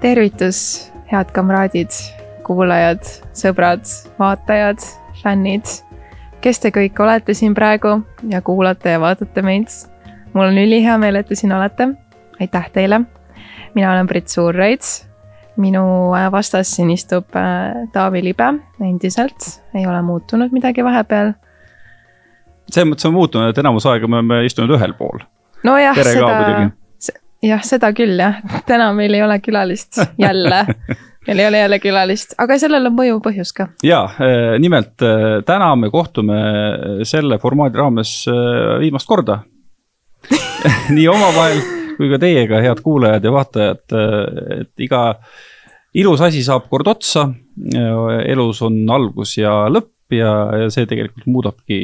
tervitus, head kamraadid, kuulajad, sõbrad, vaatajad, fännid, kes te kõik olete siin praegu ja kuulate ja vaatate meid. mul on ülihea meel, et te siin olete. aitäh teile. mina olen Brit Suurreits. minu äh, vastas siin istub äh, Taavi Libe endiselt, ei ole muutunud midagi vahepeal. selles mõttes on muutunud, et enamus aega me oleme istunud ühel pool. nojah, seda. Jah, seda küll jah, täna meil ei ole külalist jälle meil ei ole jälle külalist, aga sellel on mõjuv põhjus ka. ja nimelt eh, täna me kohtume selle formaadi raames eh, viimast korda nii omavahel kui ka teiega, head kuulajad ja vaatajad, et iga ilus asi saab kord otsa. elus on algus ja lõpp ja, ja see tegelikult muudabki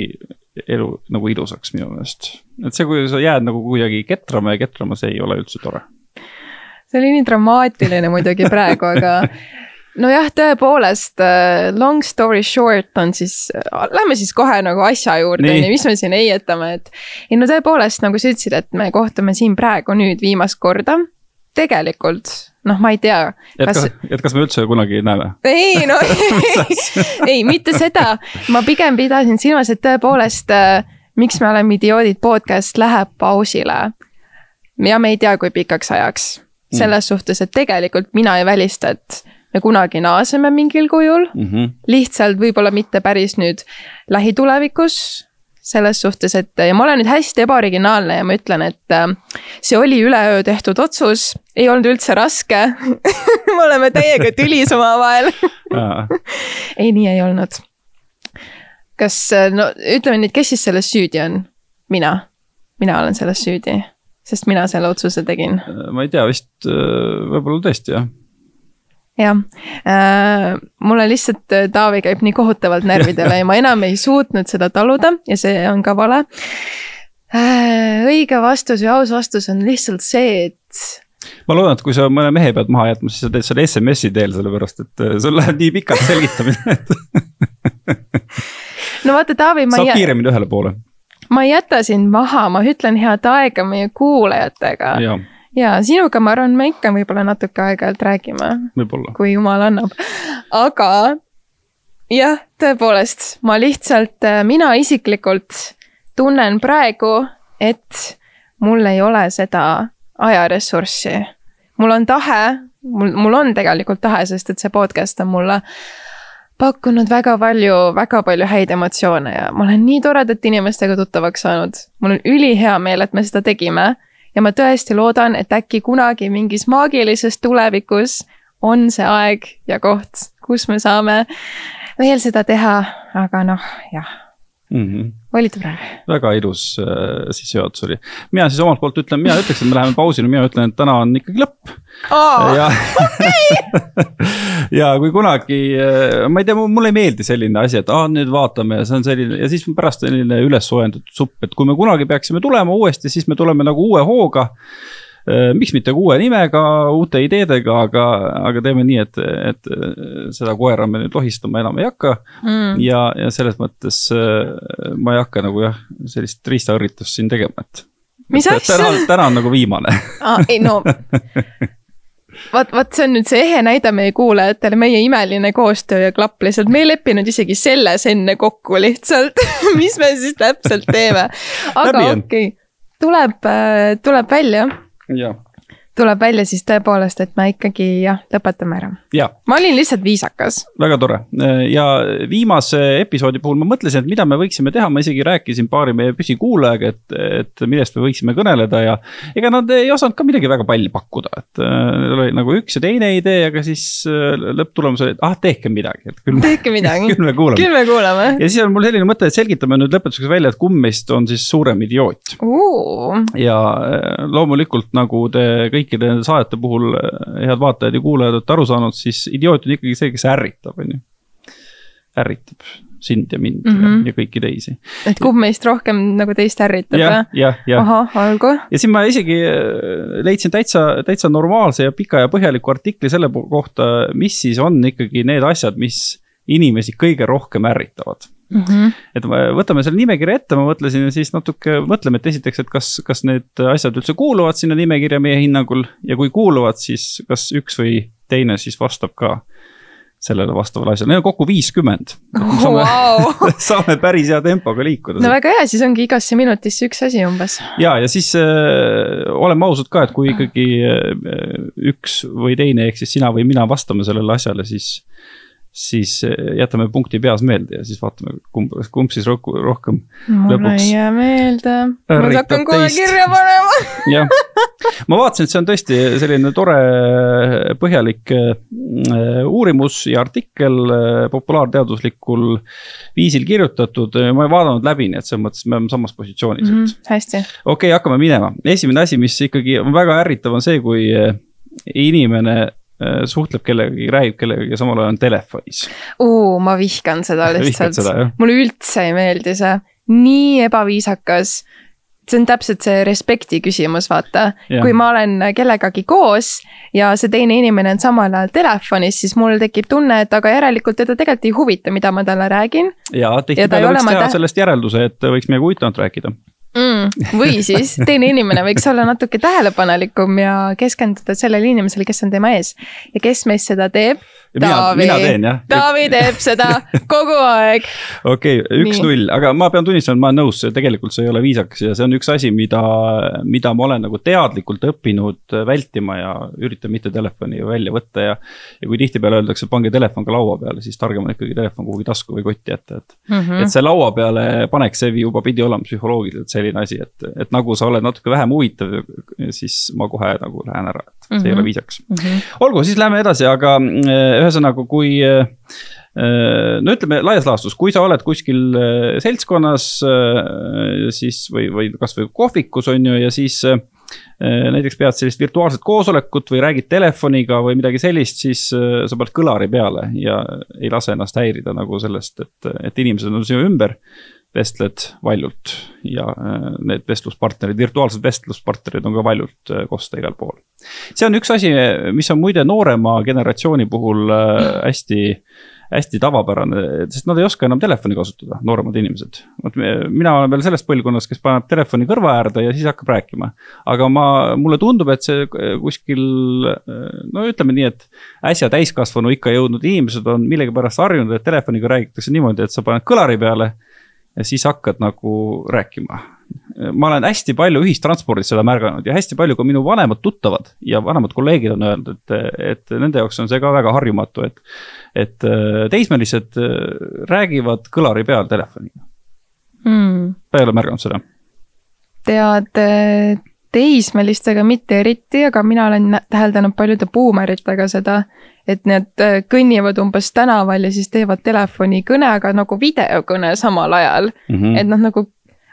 elu nagu ilusaks minu meelest. et see, kui sa jääd nagu kuidagi ketrama ja ketrama, see ei ole üldse tore. see oli nii dramaatiline muidugi praegu, aga nojah, tõepoolest long story short on siis, lähme siis kohe nagu asja juurde, on ju, mis me siin heietame, et. ei no tõepoolest, nagu sa ütlesid, et me kohtume siin praegu nüüd viimast korda. tegelikult, noh, ma ei tea. et kas, et kas me üldse kunagi näeme? ei no ei, mitte seda, ma pigem pidasin silmas, et tõepoolest miks me oleme idioodid podcast läheb pausile. ja me ei tea, kui pikaks ajaks. selles mm. suhtes, et tegelikult mina ei välista, et me kunagi naaseme mingil kujul mm. -hmm. lihtsalt võib-olla mitte päris nüüd lähitulevikus. Selles suhtes, et ja ma olen nüüd hästi ebaoriginaalne ja ma ütlen, et äh, see oli üleöö tehtud otsus, ei olnud üldse raske me oleme täiega tülis omavahel ei, nii ei olnud. kas, no ütleme nüüd, kes siis selles süüdi on? mina, mina olen selles süüdi, sest mina selle otsuse tegin. ma ei tea, vist võib-olla tõesti jah jah äh,, mulle lihtsalt Taavi käib nii kohutavalt närvidele ja ma enam ei suutnud seda taluda ja see on ka vale äh,. õige vastus ja aus vastus on lihtsalt see, et ma loodan, et kui sa mõne mehe pead maha jätma, siis sa teed selle SMS-i teel, sellepärast et sul läheb nii pikalt selgitamine, no vaata, Taavi, ma saab kiiremini ühele poole. ma ei jäta sind maha, ma ütlen head aega meie kuulajatega ja ja sinuga, ma arvan, me ikka võib-olla natuke aeg-ajalt räägime. kui jumal annab, aga jah, tõepoolest, ma lihtsalt, mina isiklikult tunnen praegu, et mul ei ole seda ajaressurssi. mul on tahe, mul, mul on tegelikult tahe, sest et see podcast on mulle pakkunud väga palju, väga palju häid emotsioone ja ma olen nii toredate inimestega tuttavaks saanud. mul on ülihea meel, et me seda tegime ja ma tõesti loodan, et äkki kunagi mingis maagilises tulevikus on see aeg ja koht, kus me saame veel seda teha, aga noh, jah mm. -hmm. oli tore. väga ilus äh, sissejuhatus oli. mina siis omalt poolt ütlen, mina ütleks, et me läheme pausile, mina ütlen, et täna on ikkagi lõpp oh,. ja ja kui kunagi, ma ei tea, mulle ei meeldi selline asi, et aa, nüüd vaatame ja see on selline ja siis pärast selline üles soojendatud supp, et kui me kunagi peaksime tulema uuesti, siis me tuleme nagu uue hooga miks mitte uue nimega, uute ideedega, aga, aga teeme nii, et, et seda koera me nüüd lohistama enam ei hakka mm.. ja, ja selles mõttes ma ei hakka nagu jah, sellist riistaõrritust siin tegema, et. mis asja? täna, täna on nagu viimane ah,. ei no vaat, vaat see on nüüd see ehe näide meie kuulajatele, meie imeline koostöö ja klapp lihtsalt, me ei leppinud isegi selles enne kokku lihtsalt mis me siis täpselt teeme. aga okei okay., tuleb, tuleb välja. Jah tuleb välja siis tõepoolest, et me ikkagi jah, lõpetame ära. ma olin lihtsalt viisakas. väga tore ja viimase episoodi puhul ma mõtlesin, et mida me võiksime teha, ma isegi rääkisin paari meie püsikuulajaga, et, et millest me võiksime kõneleda ja. ega nad ei osanud ka midagi väga palju pakkuda, et neil oli nagu üks ja teine idee, aga siis lõpptulemus oli, et ah, tehke midagi, et küll. tehke midagi küll me kuulame. küll me kuulame. ja siis on mul selline mõte, et selgitame nüüd lõpetuseks välja, et kumb meist on siis suurem idioot. ja loomulikult nagu te kõik kõikide nende saadete puhul, head vaatajad ja kuulajad, olete aru saanud, siis idioot on ikkagi see, kes ärritab, on ju. ärritab sind ja mind mm -hmm. ja, ja kõiki teisi. et kumb meist rohkem nagu teist ärritab ja,? jah, jah. ahah, olgu. ja siin ma isegi äh, leidsin täitsa, täitsa normaalse ja pika ja põhjaliku artikli selle kohta, mis siis on ikkagi need asjad, mis inimesi kõige rohkem ärritavad mm. -hmm. et võtame selle nimekirja ette, ma mõtlesin ja siis natuke mõtleme, et esiteks, et kas, kas need asjad üldse kuuluvad sinna nimekirja meie hinnangul ja kui kuuluvad, siis kas üks või teine siis vastab ka sellele vastavale asjale, neid on kokku viiskümmend saame wow. saame päris hea tempoga liikuda. no väga hea, siis ongi igasse minutisse üks asi umbes. ja, ja siis äh, oleme ausad ka, et kui ikkagi äh, üks või teine, ehk siis sina või mina vastame sellele asjale, siis siis eh, jätame punkti peas meelde ja siis vaatame, kumb, kumb siis rohkem, rohkem. mul ei jää meelde, ma hakkan kohe kirja panema jah, ma vaatasin, et see on tõesti selline tore põhjalik eh, uurimus ja artikkel eh, populaarteaduslikul viisil kirjutatud. ma ei vaadanud läbi, nii et selles mõttes me oleme samas positsioonis mm. -hmm, hästi. okei okay,, hakkame minema, esimene asi, mis ikkagi on väga ärritav, on see, kui inimene suhtleb kellegagi, räägib kellegagi ja samal ajal on telefonis. ma vihkan seda lihtsalt, mulle üldse ei meeldi see, nii ebaviisakas see on täpselt see respekti küsimus, vaata. kui ma olen kellegagi koos ja see teine inimene on samal ajal telefonis, siis mul tekib tunne, et aga järelikult teda tegelikult ei huvita, mida ma talle räägin. ja tihtipeale võiks teha sellest järelduse, et võiks midagi huvitavat rääkida mm,. või siis teine inimene võiks olla natuke tähelepanelikum ja keskenduda sellele inimesele, kes on tema ees ja kes meist seda teeb Taavi, Taavi teeb seda kogu aeg. okei üks-null, aga ma pean tunnistama, et ma olen nõus, tegelikult see ei ole viisakas ja see on üks asi, mida, mida ma olen nagu teadlikult õppinud vältima ja üritan mitte telefoni välja võtta ja. ja kui tihtipeale öeldakse, pange telefon ka laua peale, siis targem on ikkagi telefon kuhugi tasku või kotti jätta, et mm. -hmm. et see laua peale panek, see juba pidi olema psühholoogiliselt selline asi, et, et nagu sa oled natuke vähem huvitav, siis ma kohe nagu lähen ära, et see mm -hmm. ei ole mhm. viisakas mm. -hmm. olgu, siis lähme edasi, aga ühesõnaga, kui äh, äh, no ütleme laias laastus, kui sa oled kuskil äh, seltskonnas siis või, või kasvõi kohvikus on ju ja siis näiteks pead sellist virtuaalset koosolekut või räägid telefoniga või midagi sellist, siis sa paned kõlari peale ja ei lase ennast häirida nagu sellest, et, et inimesed on sinu ümber vestled valjult ja äh, need vestluspartnerid, virtuaalsed vestluspartnerid on ka valjult äh, kosta igal pool. see on üks asi, mis on muide noorema generatsiooni puhul äh, hästi, hästi tavapärane, sest nad ei oska enam telefoni kasutada, nooremad inimesed. vot mina olen veel sellest põlvkonnast, kes paneb telefoni kõrva äärde ja siis hakkab rääkima. aga ma, mulle tundub, et see kuskil, no ütleme nii, et äsja täiskasvanu ikka jõudnud inimesed on millegipärast harjunud, et telefoniga räägitakse niimoodi, et sa paned kõlari peale ja siis hakkad nagu rääkima. ma olen hästi palju ühistranspordis seda märganud ja hästi palju ka minu vanemad tuttavad ja vanemad kolleegid on öelnud, et, et nende jaoks on see ka väga harjumatu, et. et äh, teismelised äh, räägivad kõlari peal telefoniga hmm.. sa ei ole märganud seda? tead äh, teismelistega mitte eriti, aga mina olen täheldanud paljude buumeritega seda, et need äh, kõnnivad umbes tänaval ja siis teevad telefonikõne, aga nagu videokõne samal ajal mm. -hmm. et noh, nagu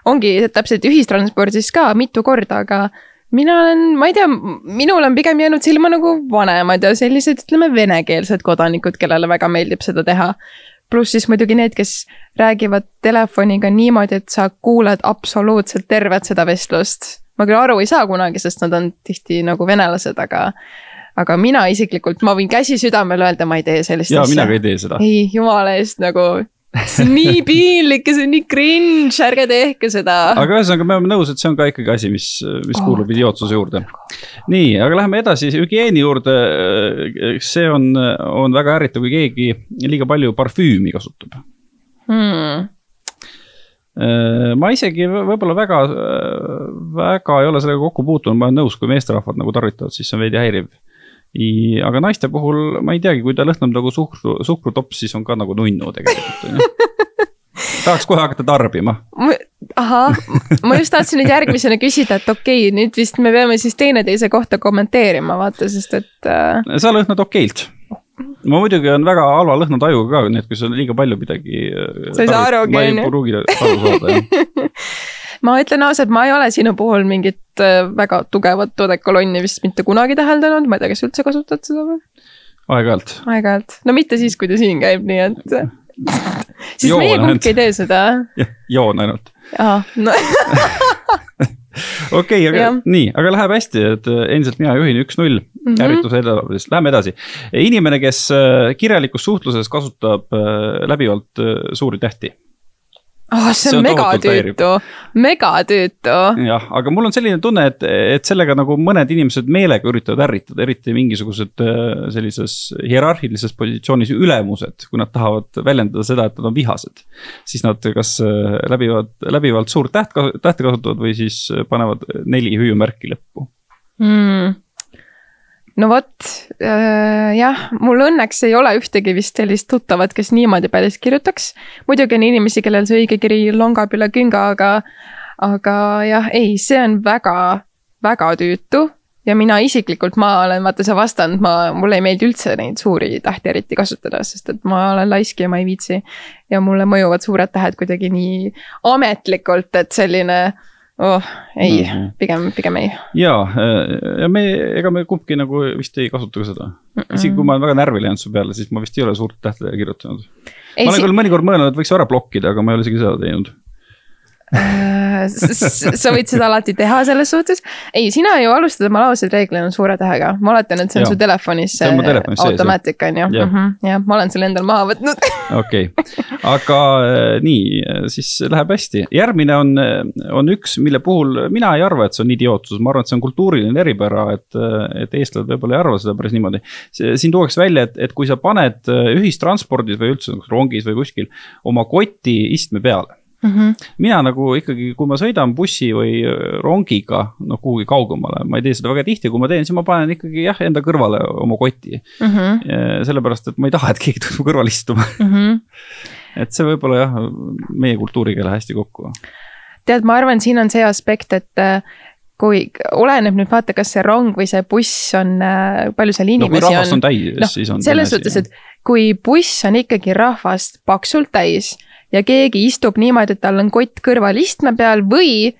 ongi täpselt ühistranspordis ka mitu korda, aga mina olen, ma ei tea, minul on pigem jäänud silma nagu vanemad ja sellised, ütleme, venekeelsed kodanikud, kellele väga meeldib seda teha. pluss siis muidugi need, kes räägivad telefoniga niimoodi, et sa kuuled absoluutselt tervet seda vestlust. Ma küll aru ei saa kunagi, sest nad on tihti nagu venelased, aga aga mina isiklikult, ma võin käsi südamel öelda, ma ei tee sellist asja. mina ka ei tee seda. ei, jumala eest nagu see on nii piinlik ja see on nii cringe, ärge tehke seda. aga ühesõnaga, me oleme nõus, et see on ka ikkagi asi, mis, mis oh, kuulub idiootsuse juurde. nii, aga läheme edasi hügieeni juurde. see on, on väga ärritav, kui keegi liiga palju parfüümi kasutab hmm ma isegi võib-olla väga, väga ei ole sellega kokku puutunud, ma olen nõus, kui meesterahvad nagu tarvitavad, siis see on veidi häiriv aga naiste puhul ma ei teagi, kui ta lõhnab nagu suhkru, suhkrutops, siis on ka nagu nunnu tegelikult on ju tahaks kohe hakata tarbima. ahah, ma just tahtsin nüüd järgmisena küsida, et okei okay,, nüüd vist me peame siis teineteise kohta kommenteerima, vaata, sest et äh.... sa lõhnad okeilt. Ma muidugi on väga halva lõhnatajuga ka, nii et kui sa liiga palju midagi. Äh, sa ei saa ju. ma ei pruugi aru saada, jah ma ütlen ausalt, ma ei ole sinu puhul mingit äh, väga tugevat odekolonni vist mitte kunagi täheldanud, ma ei tea, kas üldse kasutad seda või? aeg-ajalt. aeg-ajalt, no mitte siis, kui ta siin käib, nii et siis joon meie kumbki ei tee seda. joon ainult. ahah, no okei okay,, aga ja. nii, aga läheb hästi, et äh, endiselt mina juhin üks-null mm -hmm. ärrituse edasi, läheme edasi. inimene, kes äh, kirjalikus suhtluses kasutab läbivalt suuri tähti oh,. see on, on megatüütu, megatüütu. jah, aga mul on selline tunne, et, et sellega nagu mõned inimesed meelega üritavad ärritada, eriti mingisugused äh, sellises hierarhilises positsioonis ülemused, kui nad tahavad väljendada seda, et nad on vihased. siis nad kas äh, läbivad, läbivalt suurt täht, tähte kasutavad või siis panevad neli hüüumärki lõppu mm no vot äh,, jah, mul õnneks ei ole ühtegi vist sellist tuttavat, kes niimoodi päris kirjutaks. muidugi on inimesi, kellel see õige kiri longab üle künga, aga, aga jah, ei, see on väga, väga tüütu. ja mina isiklikult, ma olen vaata see vastand, ma, mulle ei meeldi üldse neid suuri tähti eriti kasutada, sest et ma olen laisk ja ma ei viitsi. ja mulle mõjuvad suured tähed kuidagi nii ametlikult, et selline oh, ei mm, -hmm. pigem, pigem ei. ja, ja me, ega me kumbki nagu vist ei kasuta ka seda mm. -mm. isegi kui ma olen väga närvi läinud su peale, siis ma vist ei ole suurt tähtedega kirjutanud. ma olen küll mõnikord mõelnud, et võiks ära blokkida, aga ma ei ole isegi seda teinud Äh, sa võid seda alati teha selles suhtes. ei, sina ju alustad oma lauseid reeglina suure tähega, ma oletan, et see on ja. su telefonis see automaatika on ju, mhm, jah, ma olen selle endal maha võtnud. okei, aga äh, nii, siis läheb hästi, järgmine on, on üks, mille puhul mina ei arva, et see on idiootsus, ma arvan, et see on kultuuriline eripära, et, et eestlased võib-olla ei arva seda päris niimoodi. siin tuuakse välja, et, et kui sa paned ühistranspordis või üldse rongis või kuskil oma koti istme peale Mm -hmm. mina nagu ikkagi, kui ma sõidan bussi või rongiga, noh kuhugi kaugemale, ma ei tee seda väga tihti, kui ma teen, siis ma panen ikkagi jah, enda kõrvale oma koti mm. -hmm. sellepärast, et ma ei taha, et keegi tuleks mu kõrval istuma mm. -hmm. et see võib-olla jah, meie kultuuriga ei lähe hästi kokku. tead, ma arvan, siin on see aspekt, et äh, kui oleneb nüüd vaata, kas see rong või see buss on, äh, palju seal inimesi no, kui rahvast on, on täis no,, siis on. selles suhtes, et kui buss on ikkagi rahvast paksult täis ja keegi istub niimoodi, et tal on kott kõrval istme peal või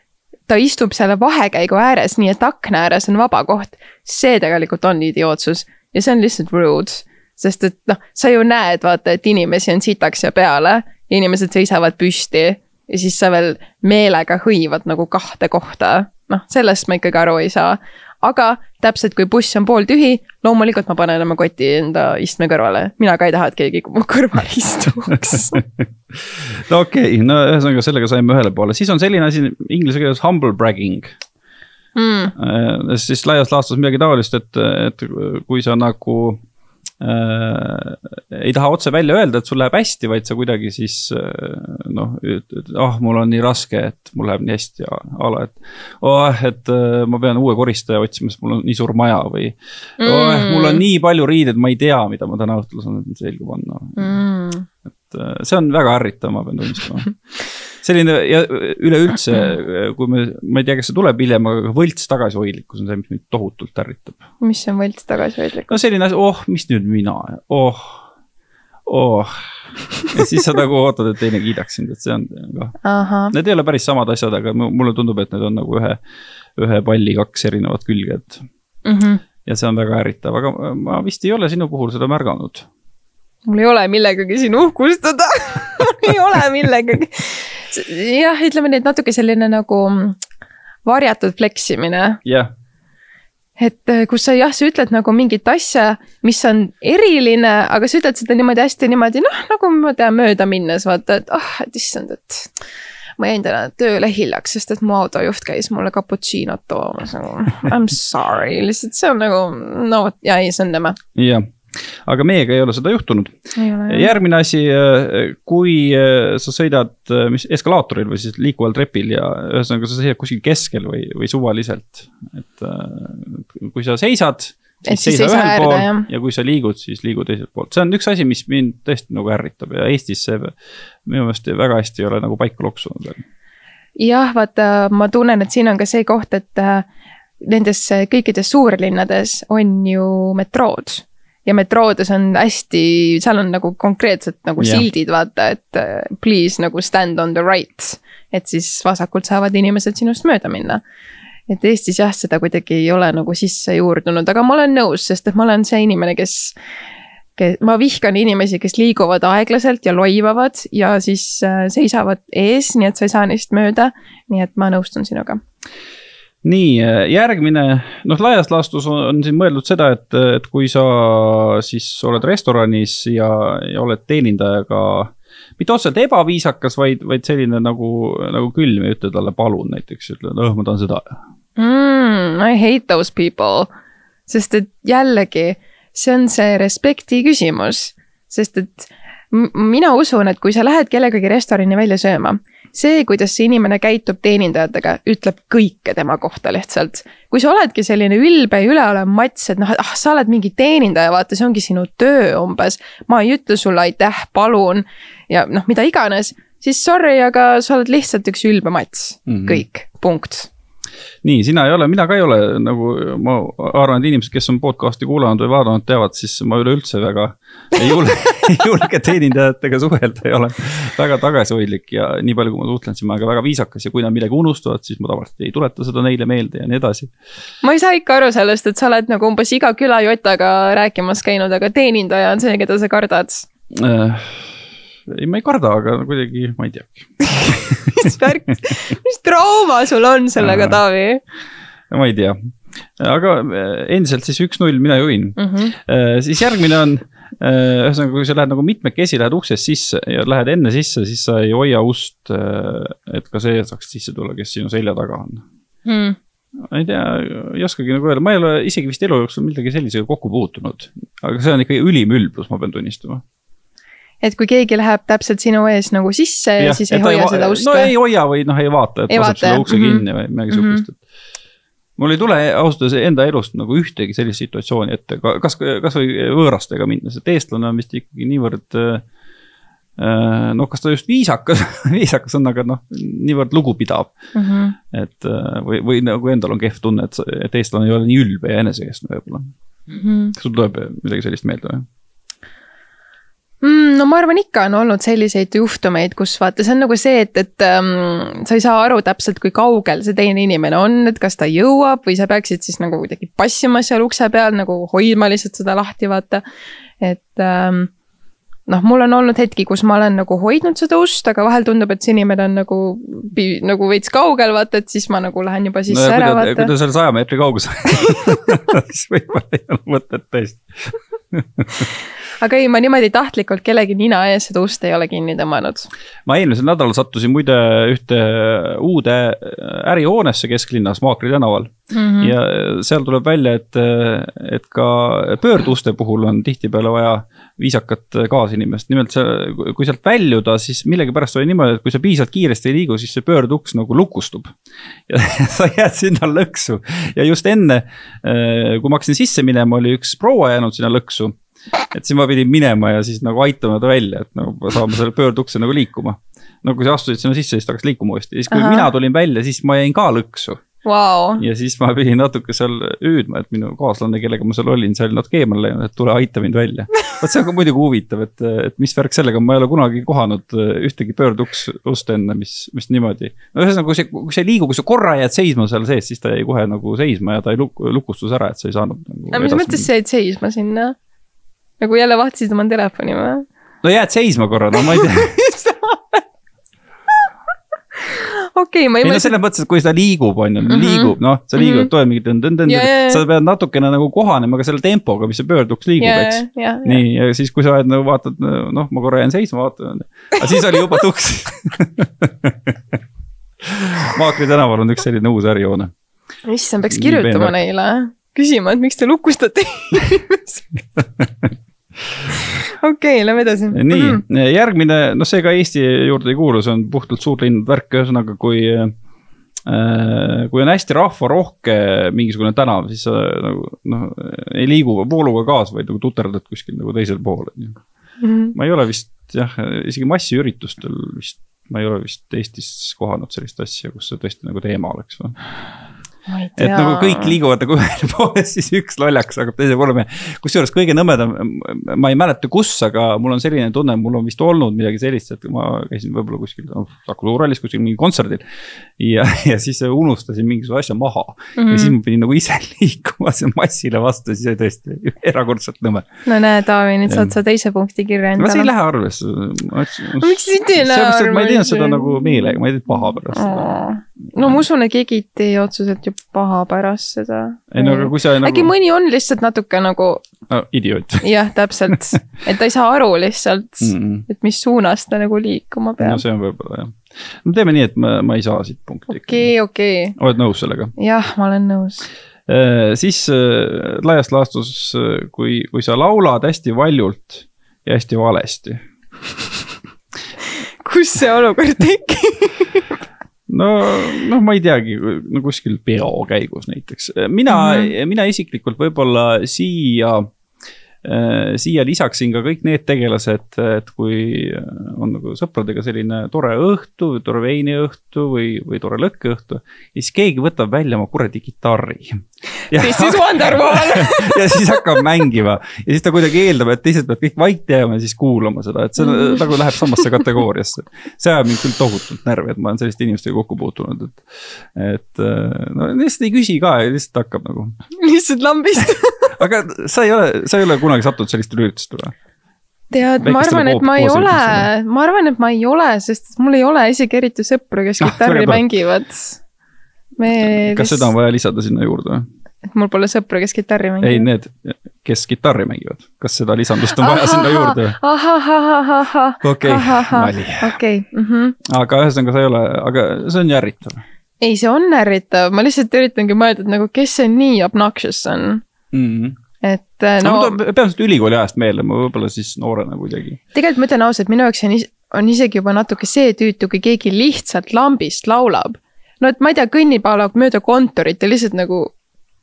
ta istub selle vahekäigu ääres, nii et akna ääres on vaba koht. see tegelikult on idiootsus ja see on lihtsalt rude. sest et noh, sa ju näed, vaata, et inimesi on sitaks ja peale ja inimesed seisavad püsti ja siis sa veel meelega hõivad nagu kahte kohta. noh, sellest ma ikkagi aru ei saa aga täpselt kui buss on pooltühi, loomulikult ma panen oma koti enda istme kõrvale, mina ka ei taha, et keegi mu kõrval istuks. No okei okay., no ühesõnaga sellega saime ühele poole, siis on selline asi inglise keeles humble bragging. Mm.. siis laias laastus midagi taolist, et, et kui sa nagu äh, ei taha otse välja öelda, et sul läheb hästi, vaid sa kuidagi siis äh, noh, ütled, ah oh, mul on nii raske, et mul läheb nii hästi ja a la, et. oh, et äh, ma pean uue koristaja otsima, sest mul on nii suur maja või mm.. oh, mul on nii palju riideid, ma ei tea, mida ma täna õhtul saan selga panna. Mm.. et äh, see on väga ärritav, ma pean tunnistama selline ja üleüldse, kui me, ma ei tea, kas see tuleb hiljem, aga võlts tagasihoidlikkus on see, mis mind tohutult ärritab. mis on võlts tagasihoidlikkus? no selline asi, oh, mis nüüd mina, oh, oh. ja siis sa nagu ootad, et teine kiidaks sind, et see on ka. Need ei ole päris samad asjad, aga mulle tundub, et need on nagu ühe, ühe palli kaks erinevat külge, et mm. -hmm. ja see on väga ärritav, aga ma vist ei ole sinu puhul seda märganud mul ei ole millegagi siin uhkustada ei ole millegagi jah, ütleme nii, et natuke selline nagu varjatud fleksimine. jah yeah et äh, kus sa jah, sa ütled nagu mingit asja, mis on eriline, aga sa ütled seda niimoodi hästi niimoodi noh, nagu ma tean mööda minnes vaata, et ah oh,, et issand, et. ma jäin täna tööle hiljaks, sest et mu autojuht käis mulle cappuccino't toomas nagu I m sorry, lihtsalt see on nagu no vot ja ei, see on nõme. jah aga meiega ei ole seda juhtunud. järgmine asi, äh, kui äh, sa sõidad, äh, mis eskalaatoril või siis liikuval trepil ja ühesõnaga sa seisad kuskil keskel või, või suvaliselt, et kui sa seisad siis seisa ühel pool jah. ja kui sa liigud, siis liigu teiselt poolt, see on üks asi, mis mind tõesti nagu ärritab ja Eestis see minu meelest väga hästi ei ole nagu paika loksunud veel. jah, vaata, ma tunnen, et siin on ka see koht, et nendes kõikides suurlinnades on ju metrood ja metroodes on hästi, seal on nagu konkreetselt nagu yeah. sildid, vaata, et uh, please nagu stand on the right. et siis vasakult saavad inimesed sinust mööda minna. et Eestis jah, seda kuidagi ei ole nagu sisse juurdunud, aga ma olen nõus, sest et ma olen see inimene, kes ma vihkan inimesi, kes liiguvad aeglaselt ja loivavad ja siis uh, seisavad ees, nii et sa ei saa neist mööda. nii et ma nõustun sinuga nii, järgmine, noh, laias laastus on, on siin mõeldud seda, et, et kui sa siis oled restoranis ja, ja oled teenindajaga mitte otseselt ebaviisakas, vaid, vaid selline nagu, nagu külm ja ütle talle palun näiteks, ütle, noh, ma tahan seda. Mm,. I hate those people, sest et jällegi, see on see respekti küsimus, sest et mina usun, et kui sa lähed kellegagi restorani välja sööma, see, kuidas see inimene käitub teenindajatega, ütleb kõike tema kohta lihtsalt. kui sa oledki selline ülbe ja üleolev mats, et noh, et ah, sa oled mingi teenindaja, vaata, see ongi sinu töö umbes. ma ei ütle sulle aitäh, palun ja noh, mida iganes, siis sorry, aga sa oled lihtsalt üks ülbe mats mm, -hmm. kõik, punkt nii, sina ei ole, mina ka ei ole nagu, ma arvan, et inimesed, kes on podcast'i kuulanud või vaadanud, teavad, siis ma üleüldse väga ei julge ei julge teenindajatega suhelda ja olen väga tagasihoidlik ja nii palju, kui ma suhtlen, siis ma olen ka väga viisakas ja kui nad midagi unustavad, siis ma tavaliselt ei tuleta seda neile meelde ja nii edasi. ma ei saa ikka aru sellest, et sa oled nagu umbes iga külajotaga rääkimas käinud, aga teenindaja on see, keda sa kardad äh ei, ma ei karda, aga kuidagi, ma ei teagi mis värk, mis trauma sul on sellega, Taavi? ma ei tea, aga äh, endiselt siis üks-null, mina juhin mm. -hmm. siis järgmine on, äh, ühesõnaga, kui sa lähed nagu mitmekesi, lähed uksest sisse ja lähed enne sisse, siis sa ei hoia ust, et ka see saaks sisse tulla, kes sinu selja taga on mm ma ei tea, ei oskagi nagu öelda, ma ei ole isegi vist elu jooksul midagi sellisega kokku puutunud. aga see on ikka ülim ülbus, ma pean tunnistama et kui keegi läheb täpselt sinu ees nagu sisse ja, siis ei hoia ei seda ust no ei hoia või noh, ei vaata, et laseb selle ukse mm -hmm. kinni või midagi mm -hmm. sihukest, et mul ei tule ausalt öeldes enda elust nagu ühtegi sellist situatsiooni ette, kas, kasvõi võõrastega minnes, et eestlane on vist ikkagi niivõrd äh, noh, kas ta just viisakas viisakas on, aga noh, niivõrd lugupidav mm. -hmm. et äh, või, või nagu endal on kehv tunne, et, et eestlane ei ole nii ülbe ja enesekeskne võib-olla mm. -hmm. kas sul tuleb midagi sellist meelde või? Mm,? no ma arvan, ikka on olnud selliseid juhtumeid, kus vaata, see on nagu see, et, et ähm, sa ei saa aru täpselt, kui kaugel see teine inimene on, et kas ta jõuab või sa peaksid siis nagu kuidagi passima seal ukse peal nagu hoidma lihtsalt seda lahti, vaata. et ähm, noh, mul on olnud hetki, kus ma olen nagu hoidnud seda ust, aga vahel tundub, et see inimene on nagu, nagu veits kaugel, vaata, et siis ma nagu lähen juba sisse no, ära, vaata. kui ta seal saja meetri kaugusel siis võib-olla ei ole mõtet tõesti aga ei, ma niimoodi tahtlikult kellegi nina ees seda ust ei ole kinni tõmmanud. ma eelmisel nädalal sattusin muide ühte uude ärihoonesse kesklinnas Maakri tänaval mm. -hmm. ja seal tuleb välja, et, et ka pöörduste puhul on tihtipeale vaja viisakat kaasinimest, nimelt see, kui sealt väljuda, siis millegipärast oli niimoodi, et kui sa piisavalt kiiresti ei liigu, siis see pöörduks nagu lukustub. ja sa jääd sinna lõksu ja just enne, kui ma hakkasin sisse minema, oli üks proua jäänud sinna lõksu et siis ma pidin minema ja siis nagu aitama ta välja, et nagu saama selle pöördukse nagu liikuma. no kui sa astusid sinna sisse, siis ta hakkas liikuma uuesti, siis kui Aha. mina tulin välja, siis ma jäin ka lõksu wow.. ja siis ma pidin natuke seal hüüdma, et minu kaaslane, kellega ma seal olin, see oli natuke eemale läinud, et tule aita mind välja. vot see on ka muidugi huvitav, et, et mis värk sellega, ma ei ole kunagi kohanud ühtegi pöörduks ust enne, mis, mis niimoodi. no ühesõnaga, kui see, kui see ei liigu, kui sa korra jääd seisma seal sees, siis ta jäi kohe nagu seisma ja ta ei luk-, lukustus ära, et sa ei saanud nagu. aga mis mõttes sa jäid seisma sinna? Nagu jälle vahtisid oma telefoni või? no jääd seisma korra, no ma ei tea okei okay,, ma ei mõtle. selles mõttes, et kui ta liigub, on ju, mhm. liigub, noh, sa liigud mm, -hmm. tuleb mingi tõnd-tõnd-tõnd, sa pead natukene nagu kohanema ka selle tempoga, mis see pöörduks liigub, eks. nii, ja siis, kui sa oled nagu vaatad, noh, ma korra jään seisma, vaatan, aga siis oli juba tuks Maakri tänaval on üks selline uus ärihoone. issand, peaks kirjutama neile küsima, et miks te lukustate inimesi okei lähme edasi. nii mm, -hmm. järgmine, noh, see ka Eesti juurde ei kuulu, see on puhtalt suurlinnade värk, ühesõnaga, kui äh,. kui on hästi rahvarohke mingisugune tänav, siis sa nagu noh, ei liigu vooluga kaasa, vaid nagu tuterdad kuskil nagu teisel pool, on ju. Mhm. ma ei ole vist jah, isegi massiüritustel vist, ma ei ole vist Eestis kohanud sellist asja, kus see tõesti nagu teema oleks või et nagu kõik liiguvad nagu ühele poole, siis üks lollakas hakkab teise poole minema. kusjuures kõige nõmedam, ma ei mäleta, kus, aga mul on selline tunne, mul on vist olnud midagi sellist, et ma käisin võib-olla kuskil no, Saku Suurhallis kuskil mingil kontserdil. ja, ja siis unustasin mingisuguse asja maha mm -hmm. ja siis ma pidin nagu ise liikuma selle massile vastu, siis oli tõesti erakordselt nõme. no näe, Taavi, nüüd saad sa teise punkti kirja endale. see ei lähe arvesse. miks ei tee arvesse? ma ei teinud seda nagu meelega, ma ei teinud paha pärast seda no ma usun, et keegi ei tee otseselt ju paha pärast seda. ei no aga kui sa nagu. äkki mõni on lihtsalt natuke nagu no idioot. jah, täpselt, et ta ei saa aru lihtsalt mm, -mm. et mis suunas ta nagu liikuma peab. no see on võib-olla jah. no teeme nii, et ma, ma ei saa siit punkti. okei, okei. oled nõus sellega? jah, ma olen nõus Äh, siis äh, laias laastus, äh, kui, kui sa laulad hästi valjult ja hästi valesti kus see olukord tekib no, noh, ma ei teagi, no kuskil peo käigus näiteks, mina mm, -hmm. mina isiklikult võib-olla siia siia lisaksin ka kõik need tegelased, et kui on nagu sõpradega selline tore õhtu, tore veiniõhtu või, või tore lõkkeõhtu. ja siis keegi võtab välja oma kuradi kitarri. This is Wonderwall ja siis hakkab mängima ja siis ta kuidagi eeldab, et teised peavad kõik vait jääma ja siis kuulama seda, et see mm. nagu läheb samasse kategooriasse. see ajab mind küll tohutult närvi, et ma olen selliste inimestega kokku puutunud, et, et no lihtsalt ei küsi ka ja lihtsalt hakkab nagu. lihtsalt lambist aga sa ei ole, sa ei ole kunagi sattunud sellistele üritustele või? tead, ma arvan, et ma ei ole, ma arvan, et ma ei ole, sest mul ei ole isegi eriti sõpru, kes kitarri ah, mängivad. Me kas vist... seda on vaja lisada sinna juurde või? et mul pole sõpru, kes kitarri mängivad. ei, need, kes kitarri mängivad, kas seda lisandust on vaja sinna juurde? okei, nali. okei. Mhm. aga ühesõnaga, sa ei ole, aga see on ju ärritav. ei, see on ärritav, ma lihtsalt üritangi mõelda, et nagu, kes see nii obnoxious on mm. et äh, no, no. peamiselt ülikooli ajast meelde, ma võib-olla siis noorena kuidagi. tegelikult ma ütlen ausalt, minu jaoks on, on isegi juba natuke see tüütu, kui keegi lihtsalt lambist laulab. no et ma ei tea, kõnnib a la mööda kontorit ja lihtsalt nagu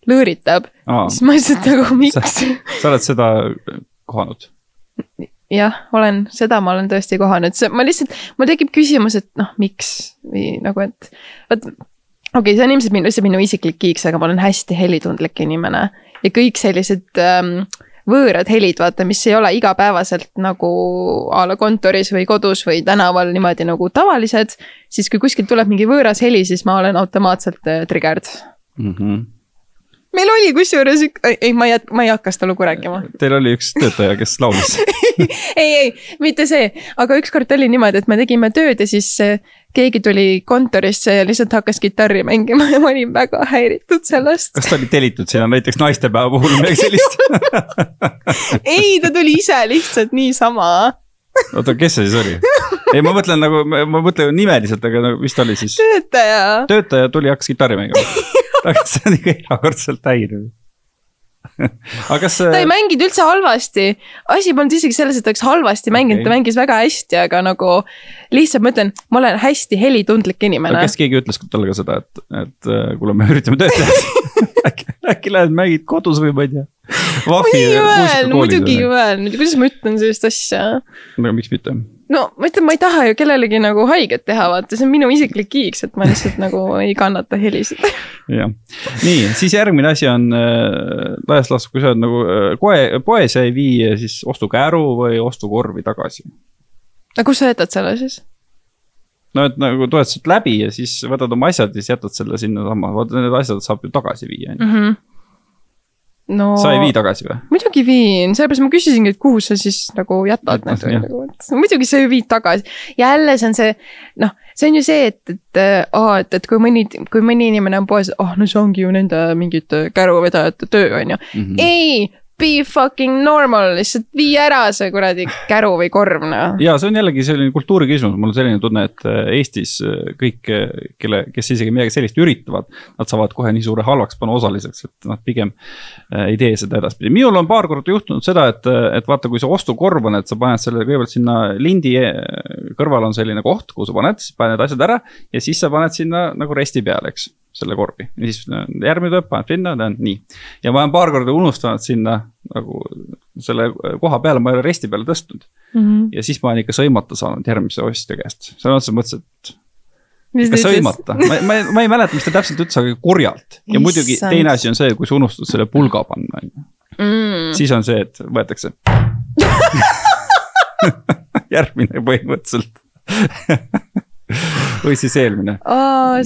lõõritab, siis ma lihtsalt nagu miks. sa oled seda kohanud? jah, olen, seda ma olen tõesti kohanud, see, ma lihtsalt, mul tekib küsimus, et noh, miks või nagu, et vot okei okay,, see on ilmselt minu, lihtsalt minu isiklik kiiks, aga ma olen hästi helitundlik inimene ja kõik sellised ähm, võõrad helid, vaata, mis ei ole igapäevaselt nagu a la kontoris või kodus või tänaval niimoodi nagu tavalised. siis kui kuskilt tuleb mingi võõras heli, siis ma olen automaatselt äh, triggered mm. -hmm meil oli kusjuures, ei, ma ei, ma ei hakka seda lugu rääkima. Teil oli üks töötaja, kes laulis ei, ei, mitte see, aga ükskord oli niimoodi, et me tegime tööd ja siis äh, keegi tuli kontorisse ja lihtsalt hakkas kitarri mängima ja ma olin väga häiritud sellest. kas ta oli tellitud sinna näiteks naistepäeva puhul või midagi sellist ei, ta tuli ise lihtsalt niisama. oota, kes see siis oli? Ei, ma mõtlen nagu, ma mõtlen nimeliselt, aga no mis ta oli siis? töötaja. töötaja tuli, hakkas kitarri mängima aga see on ikka erakordselt häiriv aga kas. ta ei mänginud üldse halvasti, asi polnud isegi selles, et ta oleks halvasti mänginud okay., ta mängis väga hästi, aga nagu. lihtsalt ma ütlen, ma olen hästi helitundlik inimene. kas keegi ütles talle ka seda, et, et äh, kuule, me üritame tööd teha äkki, äkki lähed mängid kodus või ma ei tea. Vahvi, muidugi ei öelnud, kuidas ma ütlen sellist asja? no miks mitte no ma ütlen, ma ei taha ju kellelegi nagu haiget teha, vaata, see on minu isiklik kiiks, et ma lihtsalt nagu ei kannata helisid. jah, nii, siis järgmine asi on äh, laias laastus, kui sa oled nagu äh, koe, poes ei vii siis ostukäru või ostukorvi tagasi. aga kus sa jätad selle siis? no et nagu tuled sealt läbi ja siis võtad oma asjad ja siis jätad selle sinnasamma, vaata need asjad saab ju tagasi viia, on ju mhm no sa ei vii tagasi või? muidugi viin, sellepärast ma küsisingi, et kuhu sa siis nagu jätad need või nagu, et muidugi sa ju viid tagasi. jälle see on see, noh, see on ju see, et, et aa, et, et kui mõni, kui mõni inimene on poes, oh no see ongi ju nende mingite käruvedajate töö, on ju. Mhm. ei, be fucking normal, lihtsalt vii ära see kuradi käru või korv, noh. ja see on jällegi selline kultuuri küsimus, mul on selline tunne, et äh, Eestis äh, kõik, äh, kelle, kes isegi midagi sellist üritavad. Nad saavad kohe nii suure halvaks panna osaliseks, et nad pigem ei tee seda edaspidi. minul on paar korda juhtunud seda, et, et vaata, kui see ostukorv on, et sa paned selle kõigepealt sinna lindi kõrval on selline koht, kuhu sa paned, siis paned asjad ära ja siis sa paned sinna nagu resti peale, eks selle korvi ja siis järgmine tuleb, paned sinna, nii. ja ma olen paar korda unustanud sinna nagu selle koha peale, ma ei ole resti peale tõstnud mm. -hmm. ja siis ma olen ikka sõimata saanud järgmise ostja käest, sõna otseses mõttes, et. ikka sõimata, ma, ma, ma ei mäleta, mis ta täpselt ütles, aga kurjalt ja muidugi Issand. teine asi on see, kui sa unustad selle pulga panna, on ju. Mm. siis on see, et võetakse järgmine põhimõtteliselt või siis eelmine.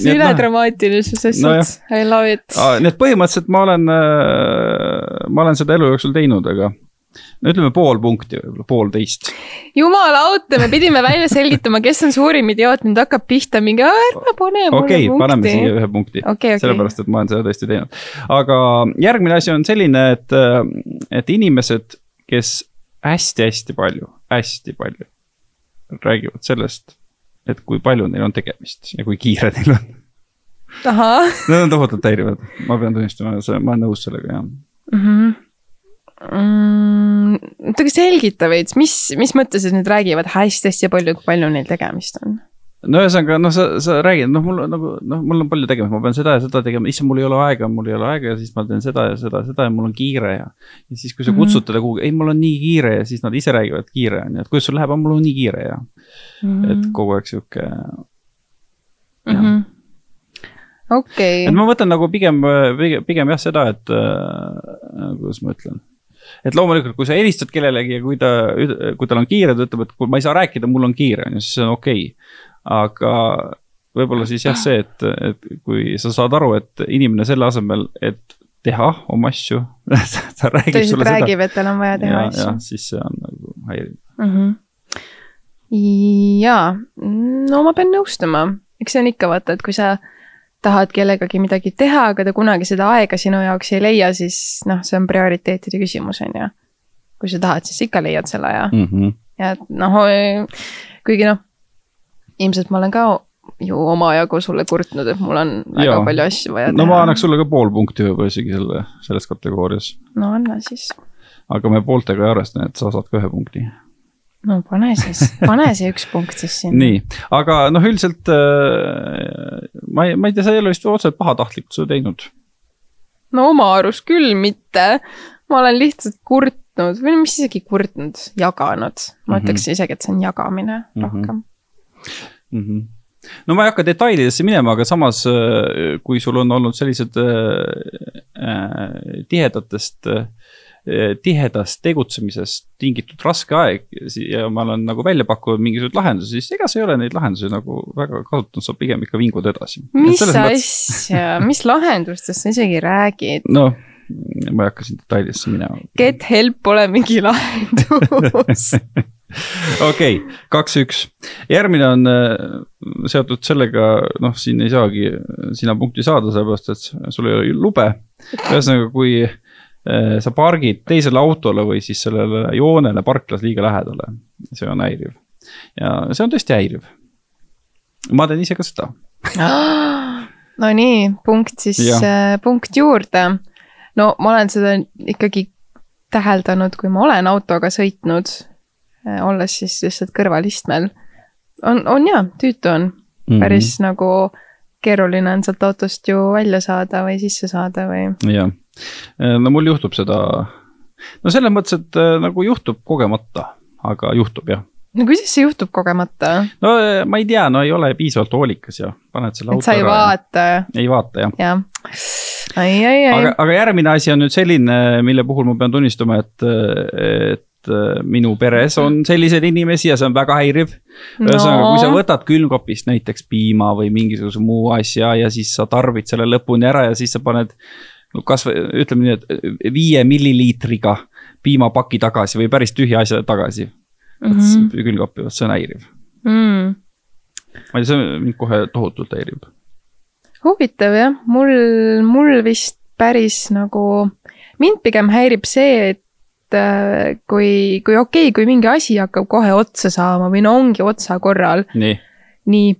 see üledramaatilisus asjad no, I love it. nii et põhimõtteliselt ma olen, äh, ma olen seda elu jooksul teinud, aga, no ütleme pool punkti võib-olla, poolteist. jumala auto, me pidime välja selgitama, kes on suurim idioot, nüüd hakkab pihta mingi, ärme pane mulle okay, punkti. paneme siia ühe punkti okay,, okay. sellepärast et ma olen seda tõesti teinud. aga järgmine asi on selline, et, et inimesed, kes hästi-hästi palju, hästi palju räägivad sellest, et kui palju neil on tegemist ja kui kiire neil on. Need on tohutult häirivad, ma pean tunnistama, ma olen nõus sellega, jah mm. -hmm mm,. oota, aga selgita veits, mis, mis mõttes nad nüüd räägivad hästi-hästi palju, kui palju neil tegemist on? No ühesõnaga, noh, sa, sa räägid, noh, mul on nagu, noh, mul on palju tegemist, ma pean seda ja seda tegema, issand, mul ei ole aega, mul ei ole aega ja siis ma teen seda ja seda ja seda ja mul on kiire ja. ja siis, kui sa kutsud mm -hmm. teda kuhugi, ei, mul on nii kiire ja siis nad ise räägivad, kiire on ju, et kuidas sul läheb, mul on nii kiire ja mm. -hmm. et kogu aeg sihuke. -hmm. okei et ma mõtlen nagu pigem, pigem, pigem jah, seda, et äh, kuidas ma ütlen et loomulikult, kui sa helistad kellelegi ja kui ta, kui tal on kiire, ta ütleb, et kui ma ei saa rääkida, mul on kiire, on ju, siis see on okei okay.. Aga võib-olla siis jah, see, et, et kui sa saad aru, et inimene selle asemel, et teha oma asju ta räägib Tõsiselt sulle räägib, seda. et tal on vaja teha ja, asju. siis see on nagu häiriv mm. -hmm. jaa, no ma pean nõustuma, eks see on ikka vaata, et kui sa tahad kellegagi midagi teha, aga ta kunagi seda aega sinu jaoks ei leia, siis noh, see on prioriteetide küsimus, on ju. kui sa tahad, siis ikka leiad selle aja mm. -hmm. ja noh, kuigi noh, ilmselt ma olen ka ju omajagu sulle kurtnud, et mul on väga ja. palju asju vaja teha. no ma annaks sulle ka pool punkti võib-olla isegi selle, selles kategoorias. no anna siis. aga me pooltega ei arvesta, nii et sa saad ka ühe punkti no pane siis, pane see üks punkt siis sinna. nii, aga noh, üldiselt äh, ma ei, ma ei tea, sa ei ole vist otseselt pahatahtlikult seda teinud. no oma arust küll mitte, ma olen lihtsalt kurtnud või mis isegi kurtnud, jaganud, ma mm -hmm. ütleks isegi, et see on jagamine mm -hmm. rohkem mm. -hmm no ma ei hakka detailidesse minema, aga samas, äh, kui sul on olnud sellised äh, äh, tihedatest äh, tihedast tegutsemisest tingitud raske aeg ja ma olen nagu välja pakkunud mingisuguseid lahendusi, siis ega sa ei ole neid lahendusi nagu väga kasutanud, sa pigem ikka vingud edasi. mis asja mis lahendustest sa isegi räägid? noh, ma ei hakka siin detailidesse minema. Get help pole mingi lahendus okei okay,, kaks-üks. järgmine on äh, seotud sellega, noh, siin ei saagi sina punkti saada, sellepärast et sul ei ole lube. ühesõnaga, kui Äh, sa pargid teisele autole või siis sellele joonele parklas liiga lähedale, see on häiriv. ja see on tõesti häiriv. ma teen ise ka seda Nonii, punkt siis, äh, punkt juurde. no ma olen seda ikkagi täheldanud, kui ma olen autoga sõitnud, äh, olles siis lihtsalt kõrvalistmel. on, on jaa, tüütu on mm, -hmm. päris nagu keeruline on sealt autost ju välja saada või sisse saada või. jah Äh, no mul juhtub seda, no selles mõttes, et äh, nagu juhtub kogemata, aga juhtub jah no kuidas see juhtub kogemata? no äh, ma ei tea, no ei ole piisavalt hoolikas ja paned selle auto ära. sa ei vaata. ei vaata jah ja.. ai, ai, ai. aga, aga järgmine asi on nüüd selline, mille puhul ma pean tunnistama, et, et minu peres on selliseid inimesi ja see on väga häiriv. ühesõnaga no., kui sa võtad külmkapist näiteks piima või mingisuguse muu asja ja siis sa tarbid selle lõpuni ära ja siis sa paned no kasvõi ütleme nii, et viie milliliitriga piimapaki tagasi või päris tühja asja tagasi mm -hmm.. külmkappi, vot see on häiriv mm.. ma ei tea, see mind kohe tohutult häirib. huvitav jah, mul, mul vist päris nagu, mind pigem häirib see, et äh, kui, kui okei okay,, kui mingi asi hakkab kohe otsa saama või no ongi otsa korral. nii, nii,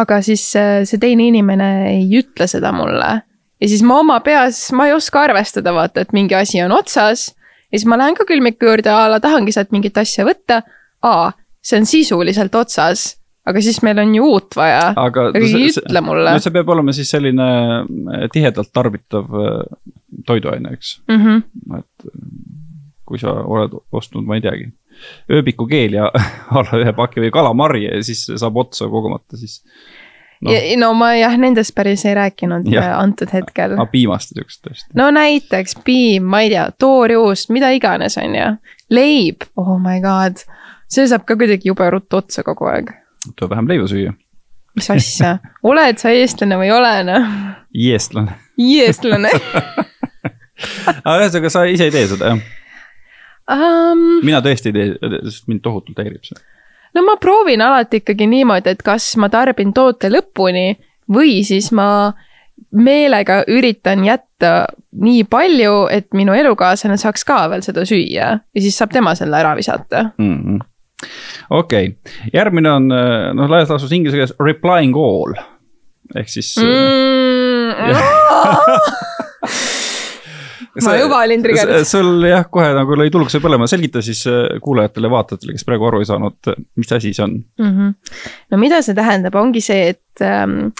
aga siis äh, see teine inimene ei ütle seda mulle ja siis ma oma peas, ma ei oska arvestada, vaata, et mingi asi on otsas. ja siis ma lähen ka külmiku juurde a la tahangi sealt mingit asja võtta. aa, see on sisuliselt otsas, aga siis meil on ju uut vaja. aga ei ütle mulle. see peab olema siis selline äh, tihedalt tarbitav toiduaine, eks mm. -hmm. et kui sa oled ostnud, ma ei teagi, ööbikukeeli ja a la ühe paki või kalamarja ja siis saab otsa kogemata, siis no.. no ma jah, nendest päris ei rääkinud ja. Äh, antud hetkel. aga piimast ja siukest tõesti. no näiteks piim, ma ei tea, toorjuust, mida iganes, on ju. leib, oh my god, see saab ka kuidagi jube ruttu otsa kogu aeg. tuleb vähem leiba süüa. mis asja, oled sa eestlane või ei ole noh? eestlane. eestlane aga ühesõnaga, sa ise ei tee seda jah? Um,? mina tõesti ei tee, sest mind tohutult häirib see. no ma proovin alati ikkagi niimoodi, et kas ma tarbin toote lõpuni või siis ma meelega üritan jätta nii palju, et minu elukaaslane saaks ka veel seda süüa ja siis saab tema selle ära visata mm. -hmm okei okay., järgmine on noh, laias laastus inglise keeles replying all ehk siis mm. ma juba olin trigerdatud. sul jah, kohe nagu lõi tulukese põlema, selgita siis äh, kuulajatele, vaatajatele, kes praegu aru ei saanud, mis asi see on mm? -hmm. no mida see tähendab, ongi see, et ähm,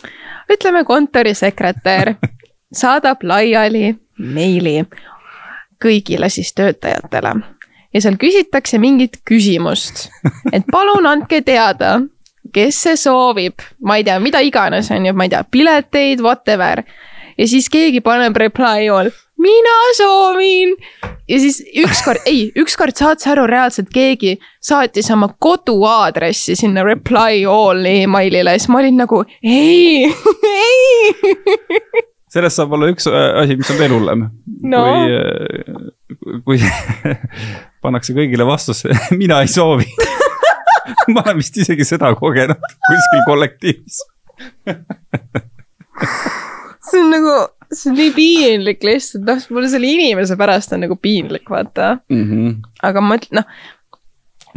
ütleme, kontorisekretär saadab laiali meili kõigile siis töötajatele ja seal küsitakse mingit küsimust, et palun andke teada, kes see soovib, ma ei tea, mida iganes, on ju, ma ei tea, pileteid, whatever. ja siis keegi paneb reply all mina soovin. ja siis ükskord, ei, ükskord saad sa aru, reaalselt keegi saatis oma koduaadressi sinna reply all emailile, siis ma olin nagu ei ei. Sellest saab olla üks äh, asi, mis on veel hullem. No.. kui, äh, kui pannakse kõigile vastus, mina ei soovi. Ma olen vist isegi seda kogenud kuskil kollektiivis. See on nagu see on nii piinlik lihtsalt, noh, mulle selle inimese pärast on nagu piinlik, vaata mm. -hmm. aga ma ütlen, noh,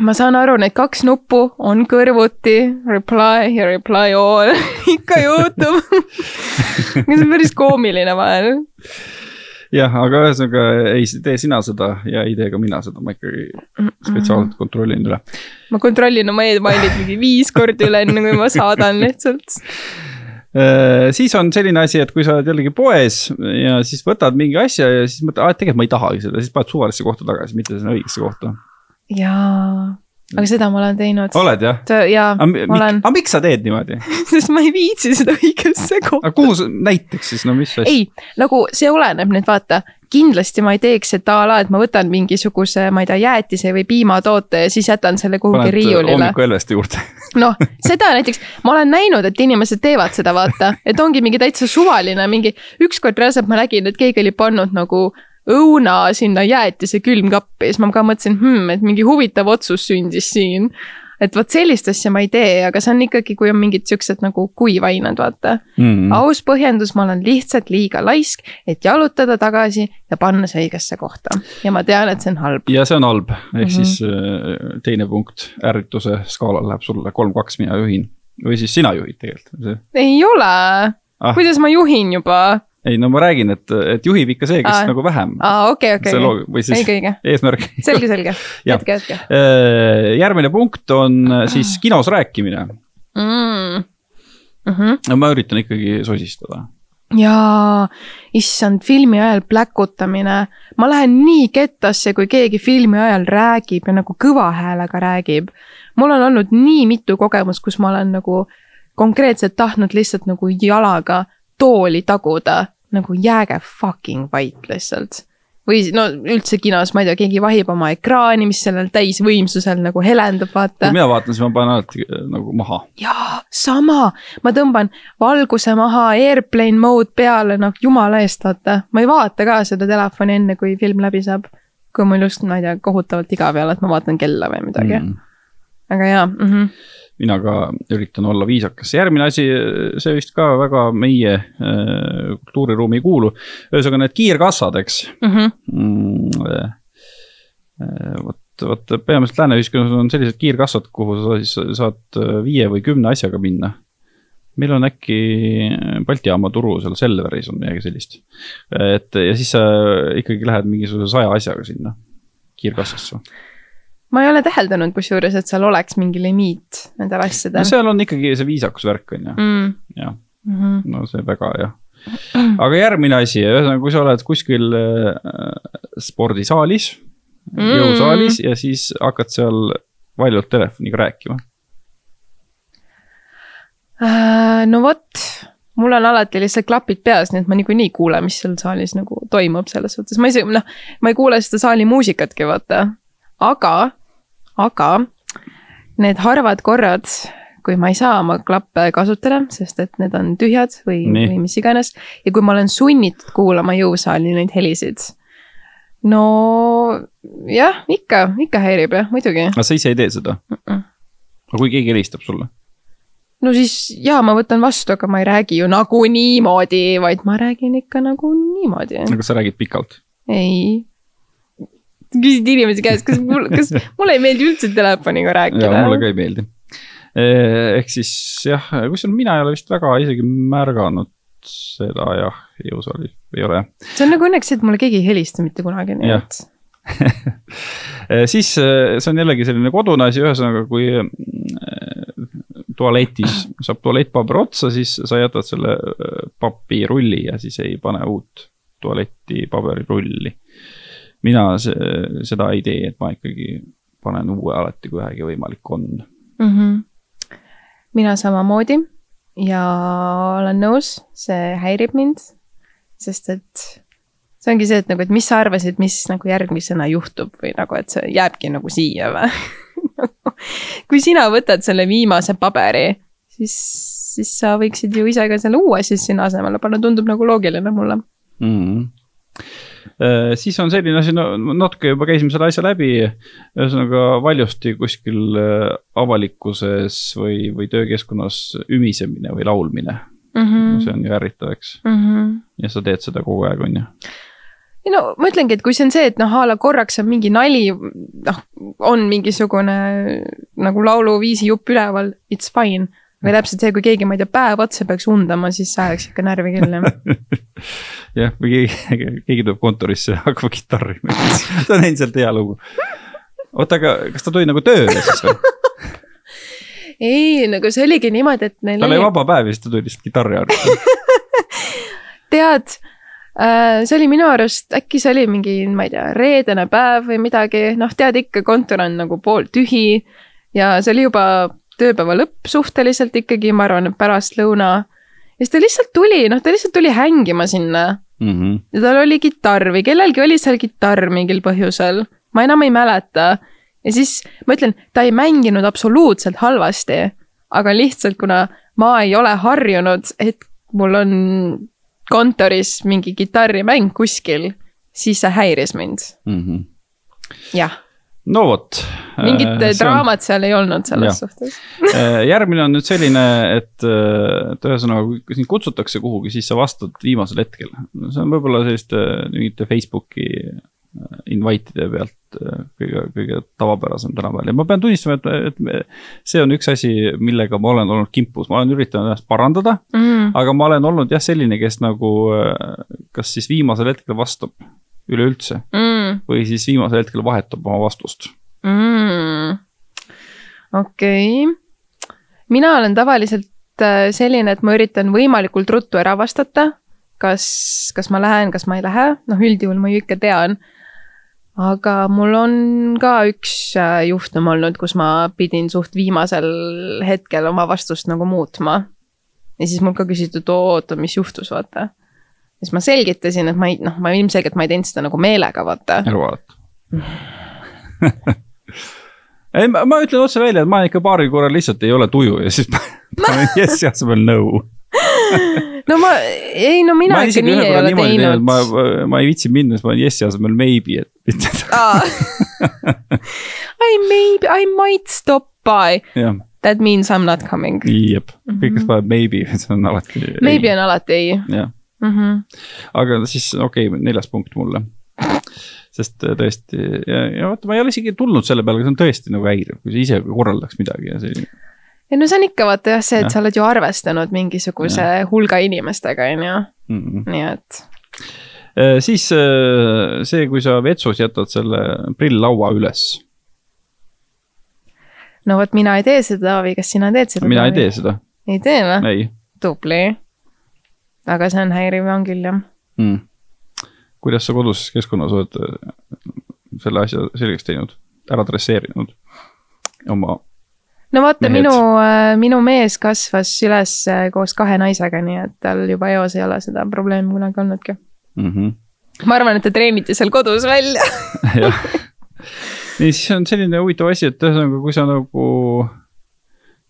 ma saan aru, need kaks nuppu on kõrvuti, reply ja reply all ikka juhtub see on päris koomiline vahel. jah, aga ühesõnaga ei tee sina seda ja ei tee ka mina seda, ma ikkagi spetsiaalselt kontrollin üle. ma kontrollin oma emailid mingi viis korda üle, enne kui ma saadan lihtsalt siis on selline asi, et kui sa oled jällegi poes ja siis võtad mingi asja ja siis mõtled, aa, tegelikult ma ei tahagi seda, siis paned suvalisse kohta tagasi, mitte sinna õigesse kohta. jaa, aga seda ma olen teinud. oled jah? jaa, ma olen. aga miks sa teed niimoodi sest ma ei viitsi seda õigesse kohta. aga kuhu sa, näiteks siis, no mis asja? ei, nagu see oleneb nüüd vaata, kindlasti ma ei teeks, et a la, et ma võtan mingisuguse, ma ei tea, jäätise või piimatoote ja siis jätan selle kuhugi Paned riiulile. hommikuhelveste juurde. Noh, seda näiteks, ma olen näinud, et inimesed teevad seda, vaata, et ongi mingi täitsa suvaline mingi, ükskord reaalselt ma nägin, et keegi oli pannud nagu õuna sinna jäätise külmkappi, siis ma ka mõtlesin hmm,, et mingi huvitav otsus sündis siin et vot sellist asja ma ei tee, aga see on ikkagi, kui on mingid siuksed nagu kuivained, vaata mm. -hmm. aus põhjendus, ma olen lihtsalt liiga laisk, et jalutada tagasi ja panna see õigesse kohta ja ma tean, et see on halb. ja see on halb, ehk mm -hmm. siis äh, teine punkt ärrituse skaalal läheb sulle kolm-kaks, mina juhin või siis sina juhid tegelikult. ei ole ah., kuidas ma juhin juba ei no ma räägin, et, et juhib ikka see, kes aa, nagu vähem. aa, okei, okei. või siis õige, õige. eesmärk. selge, selge, jätke, jätke. Äh, järgmine punkt on äh, siis kinos rääkimine mm.. Mm -hmm. no ma üritan ikkagi sosistada. jaa, issand, filmi ajal pläkutamine. ma lähen nii kettasse, kui keegi filmi ajal räägib ja nagu kõva häälega räägib. mul on olnud nii mitu kogemust, kus ma olen nagu konkreetselt tahtnud lihtsalt nagu jalaga tooli taguda nagu jääge fucking vait lihtsalt. või no üldse kinos, ma ei tea, keegi vahib oma ekraani, mis sellel täisvõimsusel nagu helendab, vaata. kui mina vaatan, siis ma panen alati äh, nagu maha. jaa, sama, ma tõmban valguse maha, airplane mode peale, noh jumala eest, vaata. ma ei vaata ka seda telefoni enne, kui film läbi saab. kui mul just, ma ei tea, kohutavalt igav ei ole, et ma vaatan kella või midagi mm.. aga jaa mm. -hmm mina ka üritan olla viisakas, järgmine asi, see vist ka väga meie äh, kultuuriruumi ei kuulu. ühesõnaga need kiirkassad, eks mhm. mm. -hmm. Mm, vot, vot peamiselt lääne ühiskonnas on sellised kiirkassad, kuhu sa siis saad äh, viie või kümne asjaga minna meil on äkki Balti jaama turu seal Selveris on midagi sellist. et ja siis sa ikkagi lähed mingisuguse saja asjaga sinna kiirkassasse ma ei ole täheldanud kusjuures, et seal oleks mingi limiit nendel asjadel. no seal on ikkagi see viisakusvärk on ju mm., jah mm, -hmm. no see väga jah. aga järgmine asi, ühesõnaga, kui sa oled kuskil äh, spordisaalis mm., jõusaalis ja siis hakkad seal valjult telefoniga rääkima äh,. no vot mul on alati lihtsalt klapid peas, nii et ma niikuinii kuulen, mis seal saalis nagu toimub, selles suhtes ma isegi noh, ma ei kuule seda saali muusikatki, vaata. aga aga need harvad korrad, kui ma ei saa oma klappe kasutada, sest et need on tühjad või, või mis iganes. ja kui ma olen sunnitud kuulama jõusaali neid helisid. no jah, ikka, ikka häirib jah, muidugi. aga sa ise ei tee seda mm? -mm. aga kui keegi helistab sulle? no siis jaa, ma võtan vastu, aga ma ei räägi ju nagu niimoodi, vaid ma räägin ikka nagu niimoodi. aga sa räägid pikalt? ei. Küsid inimese käest, kas mul, kas mulle ei meeldi üldse telefoniga rääkida? mulle ka ei meeldi. Eh, ehk siis jah, kusjuures mina ei ole vist väga isegi märganud seda jah, jõusaalis ei ole jah. see on nagu õnneks see, et mulle keegi ei helista mitte kunagi, nii et eh, siis eh, see on jällegi selline kodune asi, ühesõnaga, kui tualetis saab tualettpaber otsa, siis sa jätad selle papirulli ja siis ei pane uut tualetipaberirulli. Mina see, seda ei tee, et ma ikkagi panen uue alati, kui vähegi võimalik on mm. -hmm. mina samamoodi ja olen nõus, see häirib mind, sest et see ongi see, et nagu, et mis sa arvasid, mis nagu järgmisena juhtub või nagu, et see jääbki nagu siia või kui sina võtad selle viimase paberi, siis, siis sa võiksid ju ise ka selle uue siis sinna asemele panna, tundub nagu loogiline mulle mm. -hmm siis on selline asi, no natuke juba käisime selle asja läbi. ühesõnaga valjusti kuskil äh, avalikkuses või, või töökeskkonnas ümisemine või laulmine mm. -hmm. see on ju ärritav, eks mm. -hmm. ja sa teed seda kogu aeg, on ju ei no ma ütlengi, et kui see on see, et noh, a la korraks on mingi nali, noh, on mingisugune nagu lauluviisi jupp üleval, it's fine või täpselt see, kui keegi, ma ei tea, päev otsa peaks undama, siis see ajaks ikka närvi küll, jah. jah, või keegi, keegi tuleb kontorisse ja hakkab kitarri mängima, see on endiselt hea lugu. oota, aga kas ta tuli nagu tööle siis või? ei, nagu see oligi niimoodi, et neil. tal oli vaba päev ja siis ta tuli lihtsalt kitarri harjutama tead äh, see oli minu arust, äkki see oli mingi, ma ei tea, reedene päev või midagi, noh, tead ikka, kontor on nagu pooltühi. ja see oli juba tööpäeva lõpp suhteliselt ikkagi, ma arvan, pärastlõuna. ja siis ta lihtsalt tuli, noh, ta lihtsalt tuli hängima sinna mm. -hmm. ja tal oli kitarr või kellelgi oli seal kitarr mingil põhjusel, ma enam ei mäleta. ja siis ma ütlen, ta ei mänginud absoluutselt halvasti, aga lihtsalt kuna ma ei ole harjunud, et mul on kontoris mingi kitarrimäng kuskil, siis see häiris mind mm. -hmm. jah no vot. mingit äh, draamat on... seal ei olnud selles ja. suhtes äh, järgmine on nüüd selline, et, äh, et ühesõnaga, kui sind kutsutakse kuhugi, siis sa vastad viimasel hetkel. see on võib-olla selliste mingite Facebooki invite'ide pealt kõige, kõige tavapärasem tänapäeval ja ma pean tunnistama, et, et see on üks asi, millega ma olen olnud kimpus, ma olen üritanud ennast parandada mm.. aga ma olen olnud jah, selline, kes nagu, kas siis viimasel hetkel vastab üleüldse mm. Või siis viimasel hetkel vahetab oma vastust mm.. okei okay., mina olen tavaliselt äh, selline, et ma üritan võimalikult ruttu ära vastata. kas, kas ma lähen, kas ma ei lähe, noh, üldjuhul ma ju ikka tean. aga mul on ka üks äh, juhtum olnud, kus ma pidin suht viimasel hetkel oma vastust nagu muutma. ja siis mul ka küsiti, et oota, mis juhtus, vaata siis ma selgitasin, et ma ei, noh, ma ilmselgelt ma ei teinud seda nagu meelega, vaata. elu vaadata ei, ma ütlen otse välja, et ma ikka paaril korral lihtsalt ei ole tuju ja siis panen yes asemel no no ma, ei no mina ikka nii ei ole teinud. ma, ma ei viitsi minna, siis ma olen yes'i asemel maybe, et mitte I maybe, I might stop by. That means I m not coming. jep, kõik, kes paneb maybe, see on alati. Maybe ei. on alati ei. jah mm. -hmm. aga siis okei okay,, neljas punkt mulle. sest äh, tõesti ja, ja vaata, ma ei ole isegi tulnud selle peale, aga see on tõesti nagu häiriv, kui sa ise korraldaks midagi ja see. ei no see on ikka vaata jah, see, et ja. sa oled ju arvestanud mingisuguse ja. hulga inimestega, on ju, mhm. nii et äh, siis äh, see, kui sa vetsus jätad selle prilllaua üles. no vot, mina ei tee seda, Taavi, kas sina teed seda? mina ei tee seda. ei tee või? tubli aga see on häiriv on küll jah mm.. kuidas sa koduses keskkonnas oled äh, selle asja selgeks teinud, ära dresseerinud oma? no vaata, minu, äh, minu mees kasvas üles äh, koos kahe naisega, nii et tal juba eos ei ole seda probleemi kunagi olnudki mm. -hmm. ma arvan, et te treenite seal kodus välja jah, nii siis on selline huvitav asi, et ühesõnaga, kui sa nagu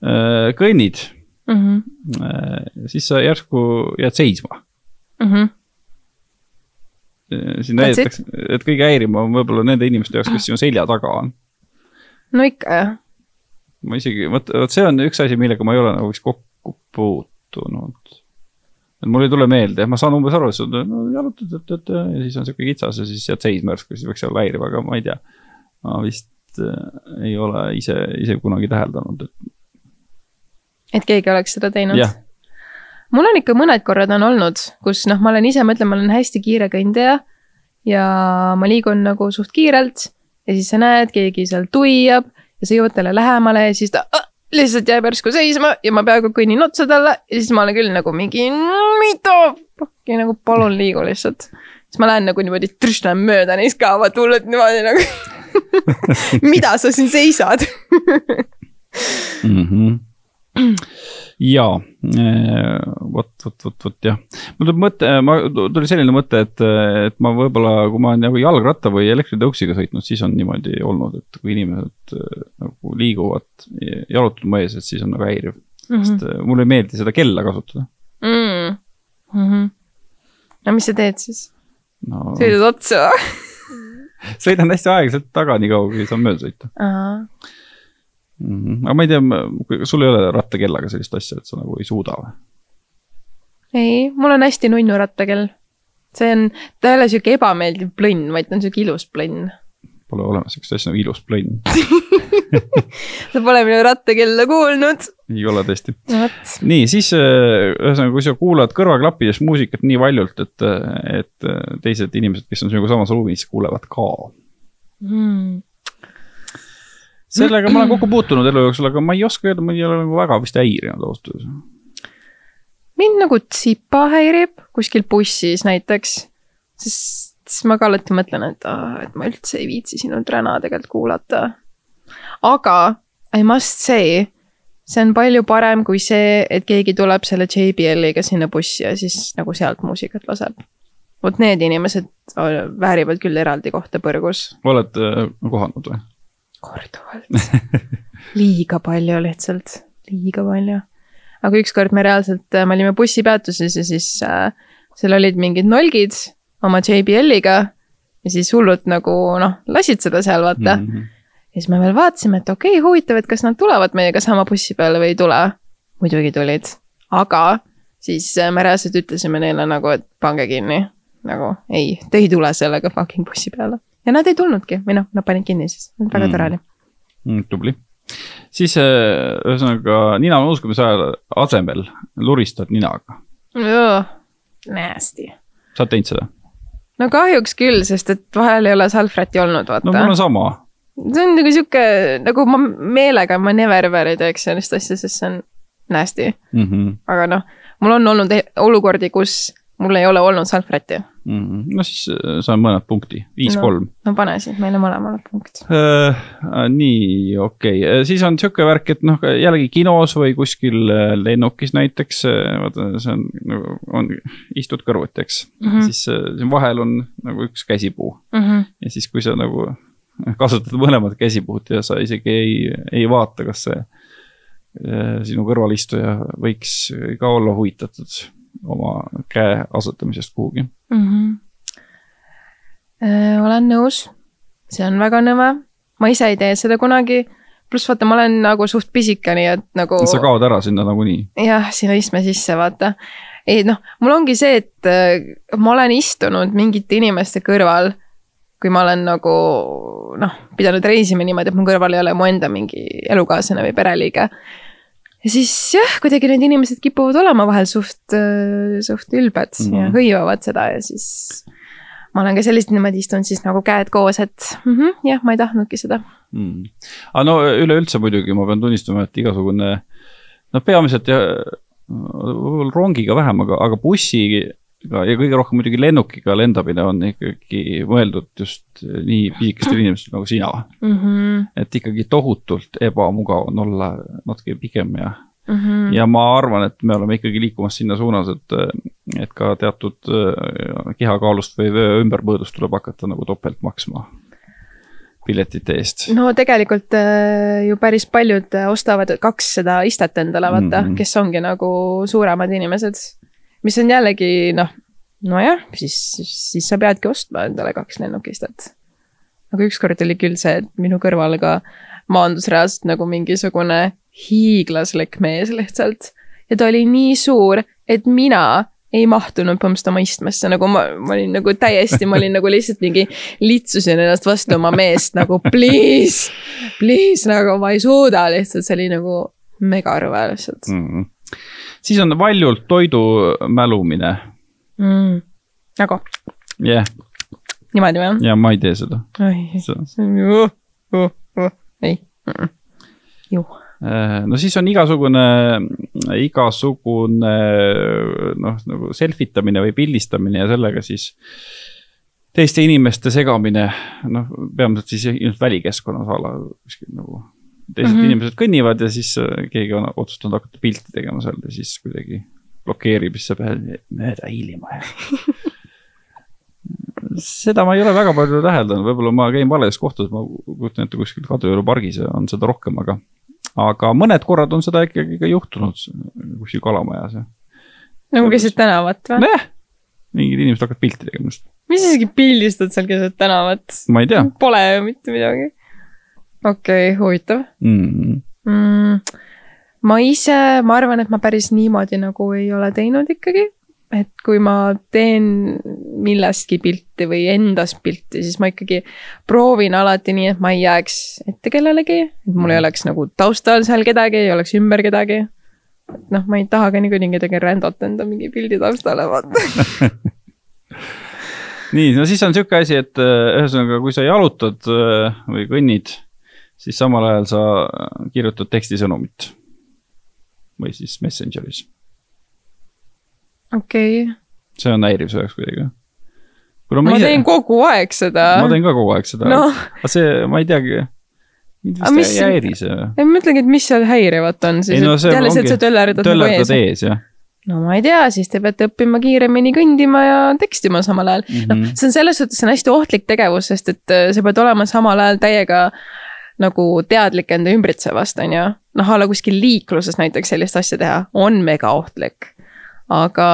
äh, kõnnid mm. -hmm. siis sa järsku jääd seisma mm. -hmm. siin näidatakse, et kõige häirivam on võib-olla nende inimeste jaoks, kes sinu selja taga on. no ikka jah. ma isegi, vot, vot see on üks asi, millega ma ei ole nagu vist kokku puutunud. et mul ei tule meelde, ma saan umbes aru, et sa no, jalutad ja siis on sihuke kitsas ja siis jääd seisma järsku, siis võiks olla häiriv, aga ma ei tea. ma vist äh, ei ole ise, ise kunagi täheldanud, et. Et keegi oleks seda teinud? mul on ikka mõned korrad on olnud, kus noh, ma olen ise, ma ütlen, ma olen hästi kiire kõndija ja ma liigun nagu suht kiirelt ja siis sa näed, keegi seal tuiab ja sa jõuad talle lähemale ja siis ta äh, lihtsalt jääb järsku seisma ja ma peaaegu kõnnin otsa talle ja siis ma olen küll nagu mingi, mida, nagu palun liigu lihtsalt. siis ma lähen nagu niimoodi trüšnan mööda neist ka, vaat hullult niimoodi nagu mida sa siin seisad mm. -hmm jaa, eh, vot, vot, vot, vot jah. mul tuleb mõte, ma, tuli selline mõte, et, et ma võib-olla, kui ma olen nagu jalgratta või elektritõuksiga sõitnud, siis on niimoodi olnud, et kui inimesed eh, nagu liiguvad jalutama ees, et siis on nagu häiriv mm. -hmm. sest eh, mulle ei meeldi seda kella kasutada mm. -hmm. no mis sa teed siis no.? sõidad otsa sõidan hästi aeglaselt taga, nii kaua kui saan mööda sõita. Aga ma ei tea, sul ei ole rattakellaga sellist asja, et sa nagu ei suuda või? ei, mul on hästi nunnu rattakell. see on, ta ei ole sihuke ebameeldiv plõnn, vaid ta on sihuke ilus plõnn. Pole olemas sihukest asja nagu ilus plõnn sa pole minu rattakella kuulnud. ei ole tõesti nii, siis äh, ühesõnaga, kui sa kuulad kõrvaklappides muusikat nii valjult, et, et teised inimesed, kes on sinuga samas ruumis, kuulevad ka mm sellega ma olen kokku puutunud elu jooksul, aga ma ei oska öelda, ma ei ole nagu väga vist häirinud ausalt öeldes. mind nagu tsipa häirib kuskil bussis näiteks, sest siis ma ka alati mõtlen, et aa, et ma üldse ei viitsi sinu träna tegelikult kuulata. aga I must say, see on palju parem kui see, et keegi tuleb selle JBL-iga sinna bussi ja siis nagu sealt muusikat laseb. vot need inimesed väärivad küll eraldi kohta põrgus. oled äh, kohanud või? Korduvalt liiga palju lihtsalt, liiga palju. aga ükskord me reaalselt, äh, me olime bussipeatuses ja siis äh, seal olid mingid nolgid oma JBL-iga ja siis hullult nagu noh, lasid seda seal vaata mm. -hmm. ja siis me veel vaatasime, et okei okay,, huvitav, et kas nad tulevad meiega sama bussi peale või ei tule. muidugi tulid, aga siis äh, me reaalselt ütlesime neile nagu, et pange kinni. nagu ei, te ei tule sellega fucking bussi peale ja nad ei tulnudki või noh, nad panid kinni siis, väga mm. tore oli mm,. tubli. siis äh, ühesõnaga nina nuuskamise ajal asemel luristad ninaga. Nasty. sa oled teinud seda? no kahjuks küll, sest et vahel ei ole salvrätti olnud, vaata. no mul on sama. see on nagu sihuke, nagu ma meelega, ma never ever ei teeks sellist asja, sest see on nasty mm. -hmm. aga noh, mul on olnud e-, olukordi, kus mul ei ole olnud salvrätti mm. -hmm. no siis äh, saan mõned punkti, viis-kolm no,. no pane siis meile mõlemale punkt uh,. nii, okei okay., äh, siis on sihuke värk, et noh, jällegi kinos või kuskil lennukis näiteks, vaata, see on nagu, on, istud kõrvuti, eks mm. -hmm. siis siin vahel on nagu üks käsipuu mm. -hmm. ja siis, kui sa nagu kasutad mõlemat käsipuud ja sa isegi ei, ei vaata, kas see sinu kõrvalistuja võiks ka olla huvitatud oma käe asetamisest kuhugi mm. -hmm. olen nõus, see on väga nõme, ma ise ei tee seda kunagi. pluss vaata, ma olen nagu suht pisike, nii et nagu. sa kaod ära sinna nagunii. jah, sinna istme sisse, vaata. ei noh, mul ongi see, et äh, ma olen istunud mingite inimeste kõrval kui ma olen nagu noh, pidanud reisima niimoodi, et mu kõrval ei ole mu enda mingi elukaaslane või pereliige ja siis jah, kuidagi need inimesed kipuvad olema vahel suht, äh, suht ülbed mm -hmm. ja hõivavad seda ja siis. ma olen ka selliselt niimoodi istunud siis nagu käed koos, et mm -hmm, jah, ma ei tahtnudki seda mm.. aga no üleüldse muidugi ma pean tunnistama, et igasugune, no peamiselt ja võib-olla rongiga vähem, aga, aga bussi ja kõige rohkem muidugi lennukiga lendamine on ikkagi mõeldud just nii pisikestele inimestele nagu sina mm. -hmm. et ikkagi tohutult ebamugav on olla natuke pikem ja mm, -hmm. ja ma arvan, et me oleme ikkagi liikumas sinna suunas, et, et ka teatud äh, kehakaalust või vöö ümbermõõdust tuleb hakata nagu topelt maksma piletite eest. no tegelikult ju päris paljud ostavad kakssada istet endale, vaata mm, -hmm. kes ongi nagu suuremad inimesed mis on jällegi noh, nojah, siis, siis sa peadki ostma endale kaks lennukistet. aga ükskord oli küll see, et minu kõrval ka maandus reaalselt nagu mingisugune hiiglaslik mees lihtsalt. ja ta oli nii suur, et mina ei mahtunud põhimõtteliselt oma istmesse, nagu ma, ma olin nagu täiesti, ma olin nagu lihtsalt mingi litsusin ennast vastu oma meest nagu please, please nagu ma ei suuda lihtsalt, see oli nagu megarõve lihtsalt mm. -hmm. Siis on valjult toidu mälumine mm.. nagu? jah yeah.. niimoodi või? ja ma ei tee seda. see on ju, ei mm, -mm. ju Äh, no siis on igasugune, igasugune noh, nagu self itamine või pildistamine ja sellega siis teiste inimeste segamine, noh, peamiselt siis ilmselt välikeskkonnas a la kuskil nagu. Teised mm -hmm. inimesed kõnnivad ja siis äh, keegi on otsustanud hakata pilti tegema seal ja siis kuidagi blokeerib, siis sa pead mööda hiilima ja seda ma ei ole väga palju täheldanud, võib-olla ma käin vales kohtades, ma kujutan ette kuskil Kadrioru pargis on seda rohkem, aga aga mõned korrad on seda ikkagi ka juhtunud kuskil Kalamajas ja. nagu keset tänavat või? nojah, mingid inimesed hakkavad pilti tegema just. mis sa isegi pildistad seal keset tänavat? ma ei tea. Pole ju mitte midagi. Okei okay,, huvitav mm. mm. ma ise, ma arvan, et ma päris niimoodi nagu ei ole teinud ikkagi et kui ma teen millestki pilti või endast pilti, siis ma ikkagi proovin alati nii, et ma ei jääks ette kellelegi, et mul ei mhm. oleks nagu taustal seal kedagi, ei oleks ümber kedagi. noh, ma ei taha ka niikuinii kedagi rändot enda mingi pildi taustale vaata nii, no siis on sihuke asi, et äh, ühesõnaga, kui sa jalutad äh, või kõnnid, siis samal ajal sa kirjutad tekstisõnumit. või siis Messengeris okei okay.. see on häiriv su jaoks kuidagi? ma, ma ise... teen kogu aeg seda. ma teen ka kogu aeg seda no.. aga see, ma ei teagi. mind vist mis... ei häiri see. ei, ma mõtlengi, et mis seal häirivat on siis, no, et jälle see, et sa töllerdad nagu ees. ees, jah no ma ei tea, siis te peate õppima kiiremini kõndima ja tekstima samal ajal mm. -hmm. noh, see on selles suhtes, see on hästi ohtlik tegevus, sest et äh, sa pead olema samal ajal täiega nagu teadlik enda ümbritsevast, on ju. noh, a la kuskil liikluses näiteks sellist asja teha on mega ohtlik aga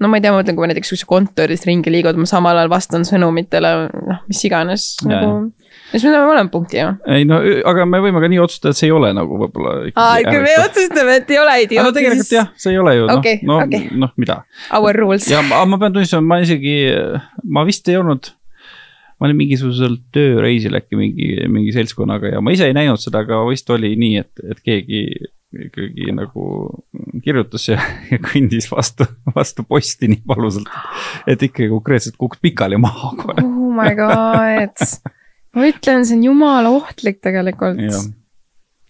no ma ei tea, ma mõtlen, kui ma näiteks kuskil kontoris ringi liigud, ma samal ajal vastan sõnumitele, noh, mis iganes ja, nagu. siis me saame mõlema punkti ju. ei no, aga me võime ka nii otsustada, et see ei ole nagu võib-olla. aa, ikka me otsustame, et ei ole idioot. no tegelikult jah, see ei ole ju, noh okay,, no okay., noh, mida. Our rules. ja ma, ma pean tunnistama, ma isegi, ma vist ei olnud ma olin mingisugusel tööreisil äkki mingi, mingi seltskonnaga ja ma ise ei näinud seda, aga vist oli nii, et, et keegi ikkagi nagu kirjutas ja, ja kõndis vastu, vastu posti nii valusalt. et ikkagi konkreetselt kukkus pikali maha kohe. oh my god, ma ütlen, see on jumala ohtlik tegelikult.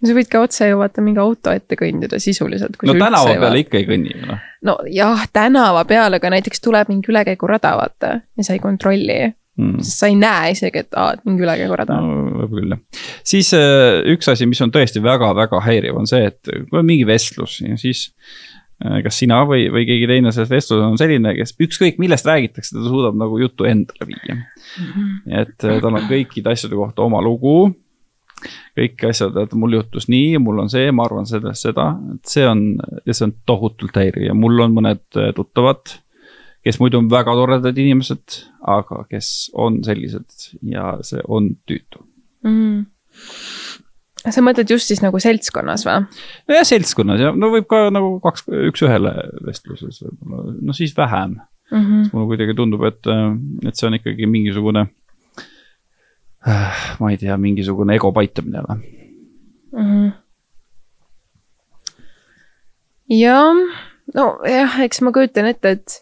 sa võid ka otse ju vaata mingi auto ette kõndida sisuliselt. no tänava peale ikka ei kõnni ju noh. nojah, tänava peale, aga näiteks tuleb mingi ülekäigurada vaata ja sa ei kontrolli mm.. sest sa ei näe isegi, et aa, et mingi ülekäigurada on no,. võib küll jah. siis äh, üks asi, mis on tõesti väga-väga häiriv, on see, et kui on mingi vestlus ja siis äh, kas sina või, või keegi teine selles vestluses on selline, kes ükskõik millest räägitakse, ta suudab nagu jutu endale viia mm. -hmm. et äh, tal on kõikide asjade kohta oma lugu. kõik asjad, et mul juhtus nii, mul on see, ma arvan sellest seda, et see on, see on tohutult häiriv ja mul on mõned tuttavad kes muidu on väga toredad inimesed, aga kes on sellised ja see on tüütu mm.. sa mõtled just siis nagu seltskonnas või? nojah, seltskonnas ja no võib ka nagu kaks, üks-ühele vestluses võib-olla, no siis vähem mm. -hmm. mulle kuidagi tundub, et, et see on ikkagi mingisugune äh,, ma ei tea, mingisugune ego paitamine või mm -hmm.? jah, nojah, eks ma kujutan ette, et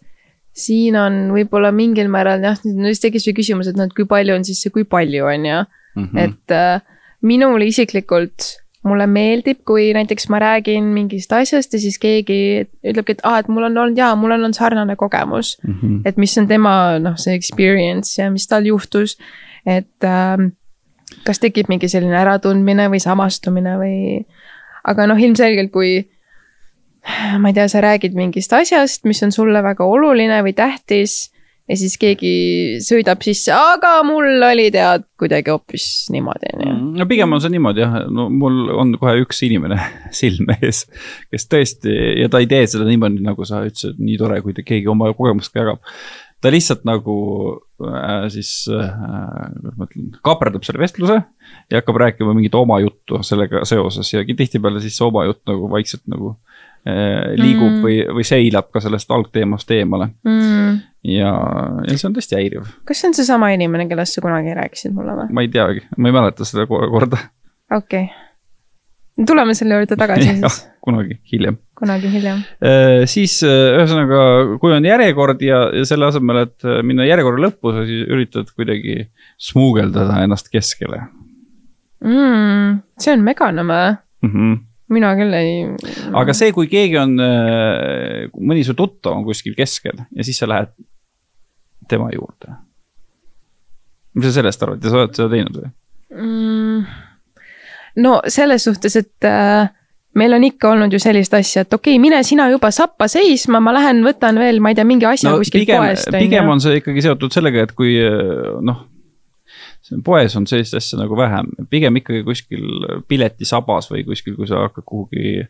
siin on võib-olla mingil määral jah, nüüd tekkis see küsimus, et noh, et kui palju on siis see kui palju, on ju. Mhm. et äh, minule isiklikult, mulle meeldib, kui näiteks ma räägin mingist asjast ja siis keegi ütlebki, et aa ah,, et mul on olnud jaa, mul on olnud sarnane kogemus mm. -hmm. et mis on tema noh, see experience ja mis tal juhtus. et äh, kas tekib mingi selline äratundmine või samastumine või, aga noh, ilmselgelt kui ma ei tea, sa räägid mingist asjast, mis on sulle väga oluline või tähtis. ja siis keegi sõidab sisse, aga mul oli tead kuidagi hoopis niimoodi, on ju. Mm, no pigem on see niimoodi jah, no mul on kohe üks inimene silme ees, kes tõesti ja ta ei tee seda niimoodi, nagu sa ütlesid, nii tore, kui keegi oma kogemust ka jagab ta lihtsalt nagu äh, siis äh,, kuidas ma ütlen, kaaperdab selle vestluse ja hakkab rääkima mingit oma juttu sellega seoses ja tihtipeale siis see oma jutt nagu vaikselt nagu äh, liigub mm. või, või seilab ka sellest algteemast eemale mm. ja, ja see on tõesti häiriv. kas see on seesama inimene, kellest sa kunagi rääkisid mulle või? ma ei teagi, ma ei mäleta seda korda. okei okay tuleme selle juurde tagasi siis. kunagi hiljem. kunagi hiljem. Äh, siis äh, ühesõnaga, kui on järjekord ja, ja selle asemel, et äh, minna järjekorra lõppu, sa siis üritad kuidagi smuugeldada ennast keskele mm,. see on meganome mm. -hmm mina küll ei. aga see, kui keegi on, mõni su tuttav on kuskil keskel ja siis sa lähed tema juurde. mis sa sellest arvad ja sa oled seda teinud või mm.? no selles suhtes, et äh, meil on ikka olnud ju sellist asja, et okei okay,, mine sina juba sappa seisma, ma lähen võtan veel, ma ei tea, mingi asja no, kuskilt poest. pigem on see ikkagi seotud sellega, et kui noh poes on sellist asja nagu vähem, pigem ikkagi kuskil piletisabas või kuskil, kui sa hakkad kuhugi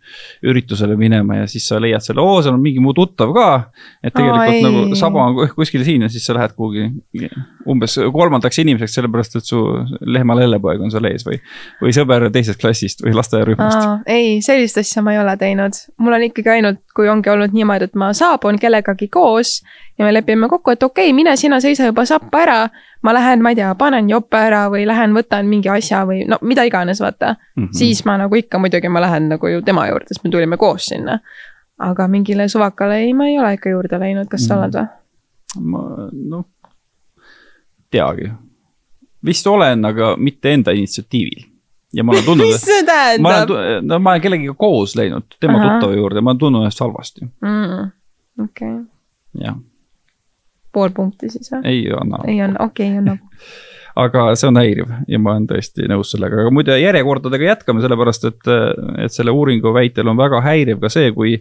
üritusele minema ja siis sa leiad selle, oo, seal on mingi mu tuttav ka. et tegelikult Aa, nagu saba on kuskil siin ja siis sa lähed kuhugi umbes kolmandaks inimeseks, sellepärast et su lehma lellepoeg on seal ees või. või sõber teisest klassist või lasteaiarühmast. ei, sellist asja ma ei ole teinud, mul on ikkagi ainult, kui ongi olnud niimoodi, et ma saabun kellegagi koos ja me lepime kokku, et okei okay,, mine sina seisa juba sappa ära ma lähen, ma ei tea, panen jope ära või lähen võtan mingi asja või no mida iganes, vaata mm. -hmm. siis ma nagu ikka muidugi ma lähen nagu ju tema juurde, sest me tulime koos sinna. aga mingile suvakale ei, ma ei ole ikka juurde läinud, kas sa mm -hmm. oled või? ma noh, teagi. vist olen, aga mitte enda initsiatiivil ja ma olen tundnud mis see tähendab? no ma olen kellegiga koos läinud tema tuttava juurde, ma olen tundnud ennast halvasti mm,. okei jah pool punkti siis või? ei anna. ei anna, okei okay,, annab aga see on häiriv ja ma olen tõesti nõus sellega, aga muide järjekordadega jätkame, sellepärast et, et selle uuringu väitel on väga häiriv ka see, kui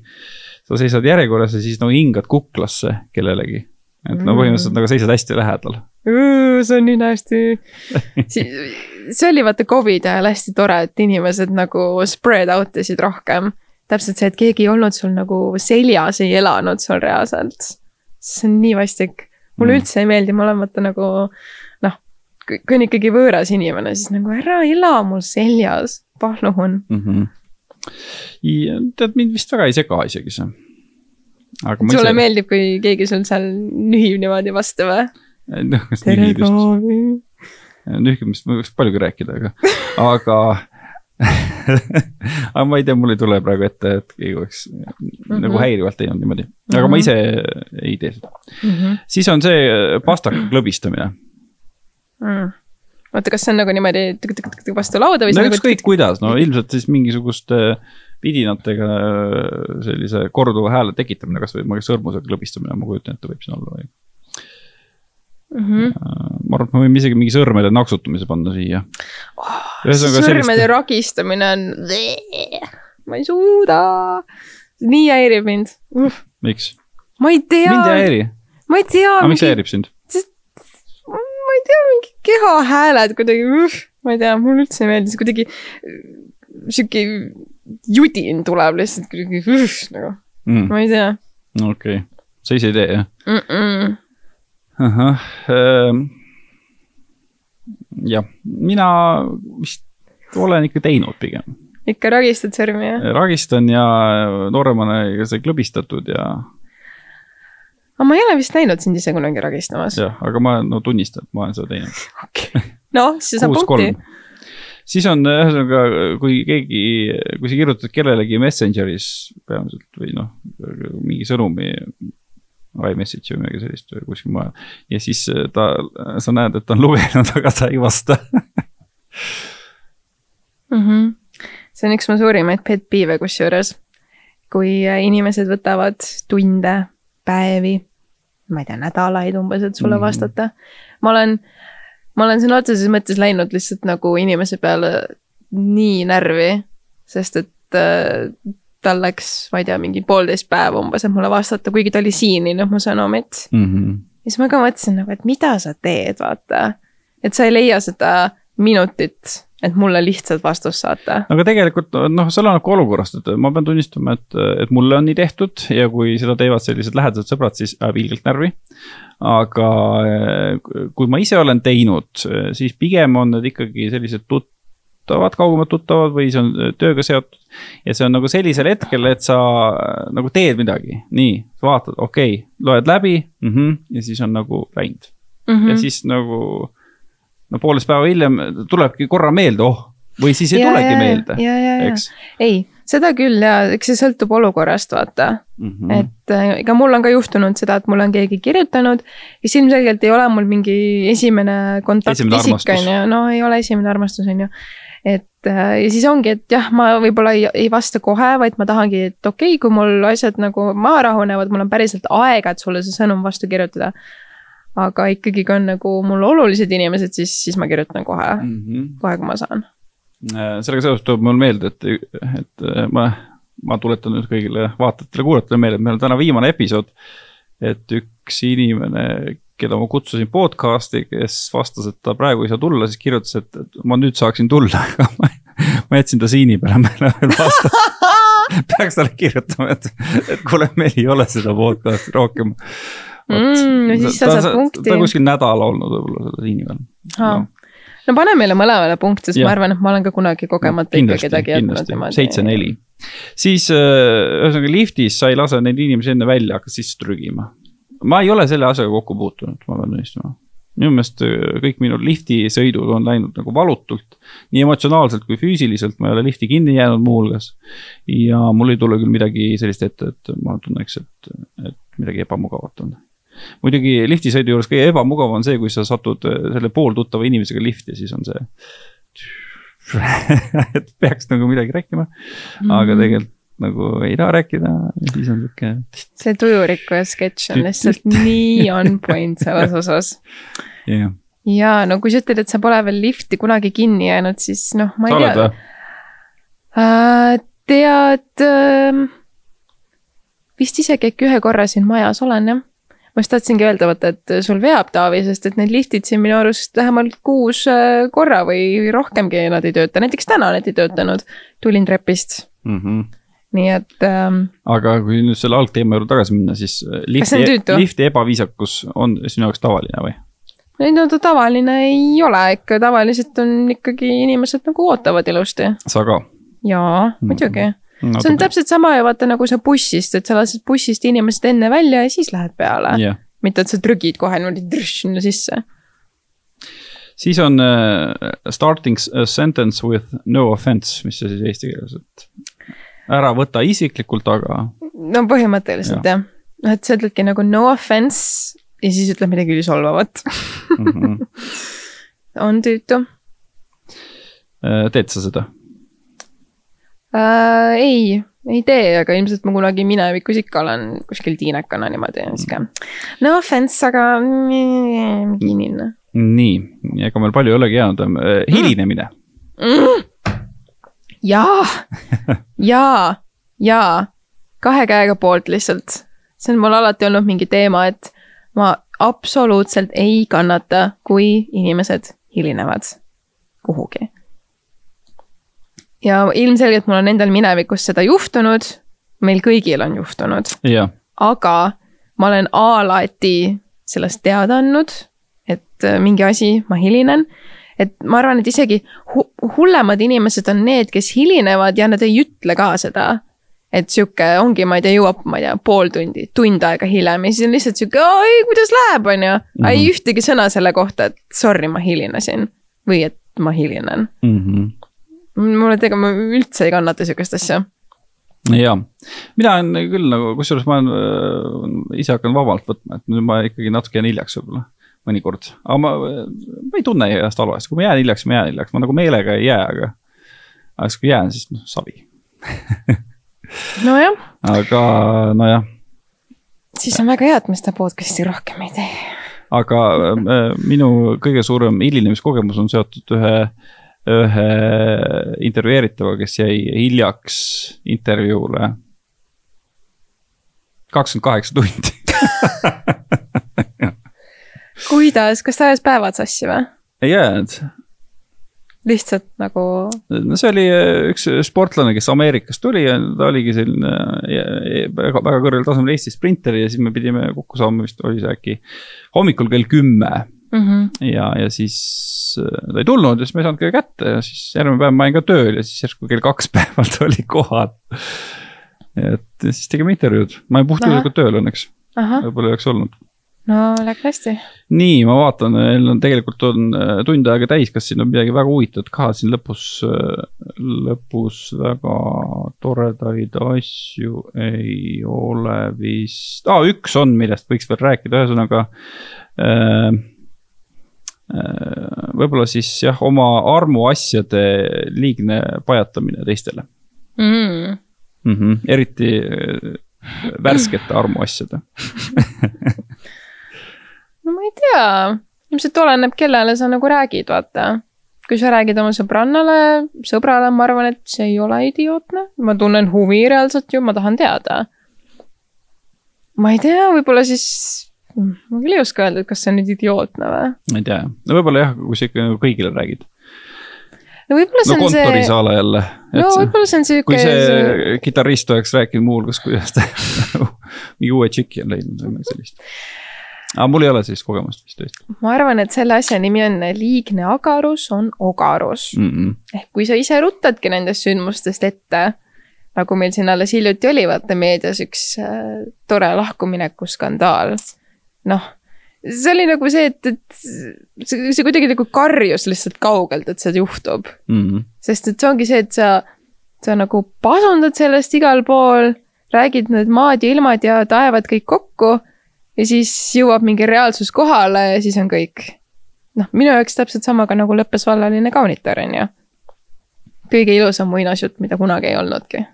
sa seisad järjekorras ja siis no hingad kuklasse kellelegi. et no põhimõtteliselt nagu seisad hästi lähedal. see on nii hästi see oli vaata Covidi ajal hästi tore, et inimesed nagu spread out isid rohkem. täpselt see, et keegi ei olnud sul nagu seljas, ei elanud sul reaalselt see on nii vastik. mulle mm. üldse ei meeldi, ma olen vaata nagu noh, kui on ikkagi võõras inimene, siis nagu ära ela mul seljas, palun mm. -hmm. Ja, tead, mind vist väga ei sega isegi see. sulle ise... meeldib, kui keegi sul seal nühib niimoodi vastu või? noh, kas nühimist, nühimist ma võiks paljugi rääkida, aga, aga aga ma ei tea, mul ei tule praegu ette, et keegi oleks mm -hmm. nagu häirivalt teinud niimoodi, aga mm -hmm. ma ise ei tee seda mm. -hmm. siis on see äh, pastaka klõbistamine mm.. oota, kas see on nagu niimoodi vastu lauda või? no nagu ükskõik kuidas, no ilmselt siis mingisuguste vidinatega äh, sellise korduva hääle tekitamine, kasvõi sõrmusega klõbistamine, ma kujutan ette, võib siin olla või mm. -hmm. ma arvan, et me võime isegi mingi sõrmede naksutamise panna siia oh,. sõrmede sellist... ragistamine on, ma ei suuda, nii häirib mind uh.. miks? ma ei tea. mind ei häiri. ma ei tea. aga miks see häirib sind? ma ei tea, mingi kehahääled kuidagi uh,, ma ei tea, mulle üldse ei meeldi, see kuidagi sihuke judin tuleb lihtsalt kuidagi uh, nagu mm., ma ei tea. okei okay., sa ise ei tee jah mm? -mm ahah ähm,. jah, mina vist olen ikka teinud pigem. ikka ragistad sõrmi, jah? ragistan ja nooremana sai klõbistatud ja. aga ma ei ole vist näinud sind ise kunagi ragistamas. jah, aga ma no tunnistan, ma olen seda teinud okay.. noh, siis saab punkti siis on ühesõnaga, kui keegi, kui sa kirjutad kellelegi Messengeris peamiselt või noh, mingi sõnumi iMessage või midagi sellist või kuskil mujal. ja siis äh, ta, sa näed, et ta on lugenud, aga ta ei vasta mm. -hmm. see on üks mu suurimaid pet peeve'e kusjuures. kui äh, inimesed võtavad tunde, päevi, ma ei tea, nädalaid umbes, et sulle mm -hmm. vastata. ma olen, ma olen sõna otseses mõttes läinud lihtsalt nagu inimese peale nii närvi, sest et äh, tal läks, ma ei tea, mingi poolteist päeva umbes, et mulle vastata, kuigi ta oli siin, ei noh, mu sõnumit mm. -hmm. siis ma ka mõtlesin nagu, et mida sa teed, vaata. et sa ei leia seda minutit et mulle lihtsalt vastust saata. aga tegelikult noh, see oleneb ka olukorrast, et ma pean tunnistama, et, et mulle on nii tehtud ja kui seda teevad sellised lähedased sõbrad, siis ajab ilgelt närvi. aga eh, kui ma ise olen teinud, siis pigem on need ikkagi sellised tuttavad, kaugemad tuttavad või see on tööga seotud. ja see on nagu sellisel hetkel, et sa nagu teed midagi, nii, vaatad, okei okay,, loed läbi mm, -hmm, ja siis on nagu läinud mm. -hmm. ja siis nagu no poolteist päeva hiljem tulebki korra meelde, oh, või siis ei ja, tulegi ja, meelde, eks. ei, seda küll ja eks see sõltub olukorrast, vaata mm. -hmm. et äh, ega mul on ka juhtunud seda, et mulle on keegi kirjutanud, kes ilmselgelt ei ole mul mingi esimene kontaktisik, on ju, no ei ole esimene armastus, on ju äh, ja siis ongi, et jah, ma võib-olla ei, ei vasta kohe, vaid ma tahangi, et okei okay,, kui mul asjad nagu maha rahunevad, mul on päriselt aega, et sulle see sõnum vastu kirjutada aga ikkagi, kui on nagu mul olulised inimesed, siis, siis ma kirjutan kohe mm, -hmm. kohe, kui ma saan. Äh, sellega seoses tuleb mul meelde, et, et äh, ma, ma tuletan nüüd kõigile vaatajatele-kuulajatele meelde, et meil on täna viimane episood. et üks inimene, keda ma kutsusin podcast'i, kes vastas, et ta praegu ei saa tulla, siis kirjutas, et, ma nüüd saaksin tulla, aga ma, ma jätsin ta siini peale, ma ei ole veel vastanud peaks talle kirjutama, et, et kuule, meil ei ole seda podcast'i rohkem mm,. no siis sa saad punkti. ta on kuskil nädala olnud võib-olla selle liini peal no.. no pane meile mõlemale punkt, sest ja. ma arvan, et ma olen ka kunagi kogemata no, ikka kedagi jätnud niimoodi. seitse-neli. siis äh, ühesõnaga liftis sa ei lase neid inimesi enne välja, hakkad sisse trügima. Ma ei ole selle asjaga kokku puutunud, ma pean tunnistama minu meelest äh, kõik minu liftisõidud on läinud nagu valutult. nii emotsionaalselt kui füüsiliselt, ma ei ole lifti kinni jäänud muuhulgas. ja mul ei tule küll midagi sellist ette, et ma tunneks, et, et midagi ebamugavat on muidugi liftisõidu juures kõige ebamugavam on see, kui sa satud äh, selle pooltuttava inimesega lifti, siis on see et peaks nagu midagi rääkima mm., aga tegelikult nagu ei taha rääkida ja siis on sihuke. see tujurikkuja sketš on lihtsalt nii on point selles osas yeah.. ja no kui sa ütled, et sa pole veel lifti kunagi kinni jäänud, siis noh, ma ei sa tea. Äh, tead äh,, vist isegi äkki ühe korra siin majas olen jah ma just tahtsingi öelda, vaata, et sul veab Taavi, sest et need liftid siin minu arust vähemalt kuus äh, korra või rohkemgi nad ei tööta, näiteks täna need ei töötanud. tulin trepist mm. -hmm nii et ähm,. aga kui nüüd selle algteema juurde tagasi minna, siis äh, lifti, lifti ebaviisakus on sinu jaoks tavaline või? ei no ta tavaline ei ole, ikka tavaliselt on ikkagi inimesed nagu ootavad ilusti. sa ka? jaa, muidugi mm. -hmm no,. see on täpselt sama ju vaata nagu sa bussist, et sa lased bussist inimesed enne välja ja siis lähed peale yeah.. mitte, et sa trügid kohe niimoodi sinna sisse. siis on uh, starting sentence with no offense, mis see siis eesti keeles, et ära võta isiklikult, aga. no põhimõtteliselt ja. jah, noh, et sa ütledki nagu no offense ja siis ütled midagi ülisolvavat mm. -hmm. on tüütu. Äh, teed sa seda? äh,? ei, ei tee, aga ilmselt ma kunagi minevikus ikka olen kuskil tiinekana niimoodi sihuke. no offense, aga kinnine. nii, ega meil palju ei olegi jäänud, äh, hilinemine mm.. Jaa, jaa, jaa, kahe käega poolt lihtsalt. see on mul alati olnud mingi teema, et ma absoluutselt ei kannata, kui inimesed hilinevad kuhugi ja ilmselgelt mul on endal minevikus seda juhtunud, meil kõigil on juhtunud. aga ma olen alati sellest teada andnud, et mingi asi, ma hilinen. Et ma arvan, et isegi hu hullemad inimesed on need, kes hilinevad ja nad ei ütle ka seda. et sihuke ongi, ma ei tea, jõuab, ma ei tea, pool tundi, tund aega hiljem ja siis on lihtsalt sihuke, oi, kuidas läheb, on ju. ei mhm. ühtegi sõna selle kohta, et sorry, ma hilinesin või et ma hilinen mm. -hmm mulle tegelikult, ma üldse ei kannata sihukest asja. ja, mina olen küll nagu, kusjuures ma olen äh, ise hakanud vabalt võtma, et nüüd ma ikkagi natuke jään hiljaks võib-olla mõnikord, aga ma, ma ei tunne ennast halvasti, kui ma jään hiljaks, ma jään hiljaks, ma nagu meelega ei jää, aga. aga siis kui jään, siis noh, savi nojah. aga nojah. siis on väga hea, et me seda podcast'i rohkem ei tee. aga äh, minu kõige suurem hilinemiskogemus on seotud ühe ühe intervjueeritava, kes jäi hiljaks intervjuule. kakskümmend kaheksa tundi kuidas, kas ta ajas päevad sassi või? ei ajanud. lihtsalt nagu. no see oli äh, üks sportlane, kes Ameerikast tuli ja ta oligi selline äh, väga, väga kõrgel tasemel Eesti sprinter ja siis me pidime kokku saama, vist oli see äkki hommikul kell kümme mm. -hmm. ja, ja siis ta ei tulnud ja siis ma ei saanud teda kätte ja siis järgmine päev ma olin ka tööl ja siis järsku kell kaks päeval ta oli kohal. et siis tegime intervjuud, ma olin puhtjuhuslikult tööl õnneks, võib-olla ei oleks olnud no läks hästi. nii, ma vaatan, meil on tegelikult on äh, tund aega täis, kas siin on midagi väga huvitavat ka siin lõpus, äh, lõpus väga toredaid asju ei ole vist ah,, üks on, millest võiks veel rääkida, ühesõnaga äh, äh, võib-olla siis jah, oma armuasjade liigne pajatamine teistele mm.. Mm -hmm. eriti värskete armuasjade no ma ei tea, ilmselt oleneb, kellele sa nagu räägid, vaata. kui sa räägid oma sõbrannale, sõbrale, ma arvan, et see ei ole idiootne, ma tunnen huvi reaalselt ju, ma tahan teada. ma ei tea, võib-olla siis, ma küll ei oska öelda, et kas see on nüüd idiootne või. ma ei tea, no võib-olla jah, kui sa ikka nagu kõigile räägid no võib-olla see no, on see. kontorisaala jälle. no võib-olla see on sihuke. kui see, see kitarrist oleks rääkinud muuhulgas, kuidas ta mingi uue tšiki on leidnud või midagi sellist aga mul ei ole sellist kogemust vist tõesti. ma arvan, et selle asja nimi on liigne agarus on ogarus mm. -mm. ehk kui sa ise ruttadki nendest sündmustest ette, nagu meil siin alles hiljuti oli, vaata meedias üks äh, tore lahkumineku skandaal. noh, see oli nagu see, et, et see, see kuidagi nagu karjus lihtsalt kaugelt, et see juhtub mm. -hmm. sest et see ongi see, et sa, sa nagu pasundad sellest igal pool, räägid need maad ja ilmad ja taevad kõik kokku ja siis jõuab mingi reaalsus kohale ja siis on kõik. noh, minu jaoks täpselt samaga nagu lõppes vallaline kaunitar, on ju. kõige ilusam muinasjutt, mida kunagi ei olnudki.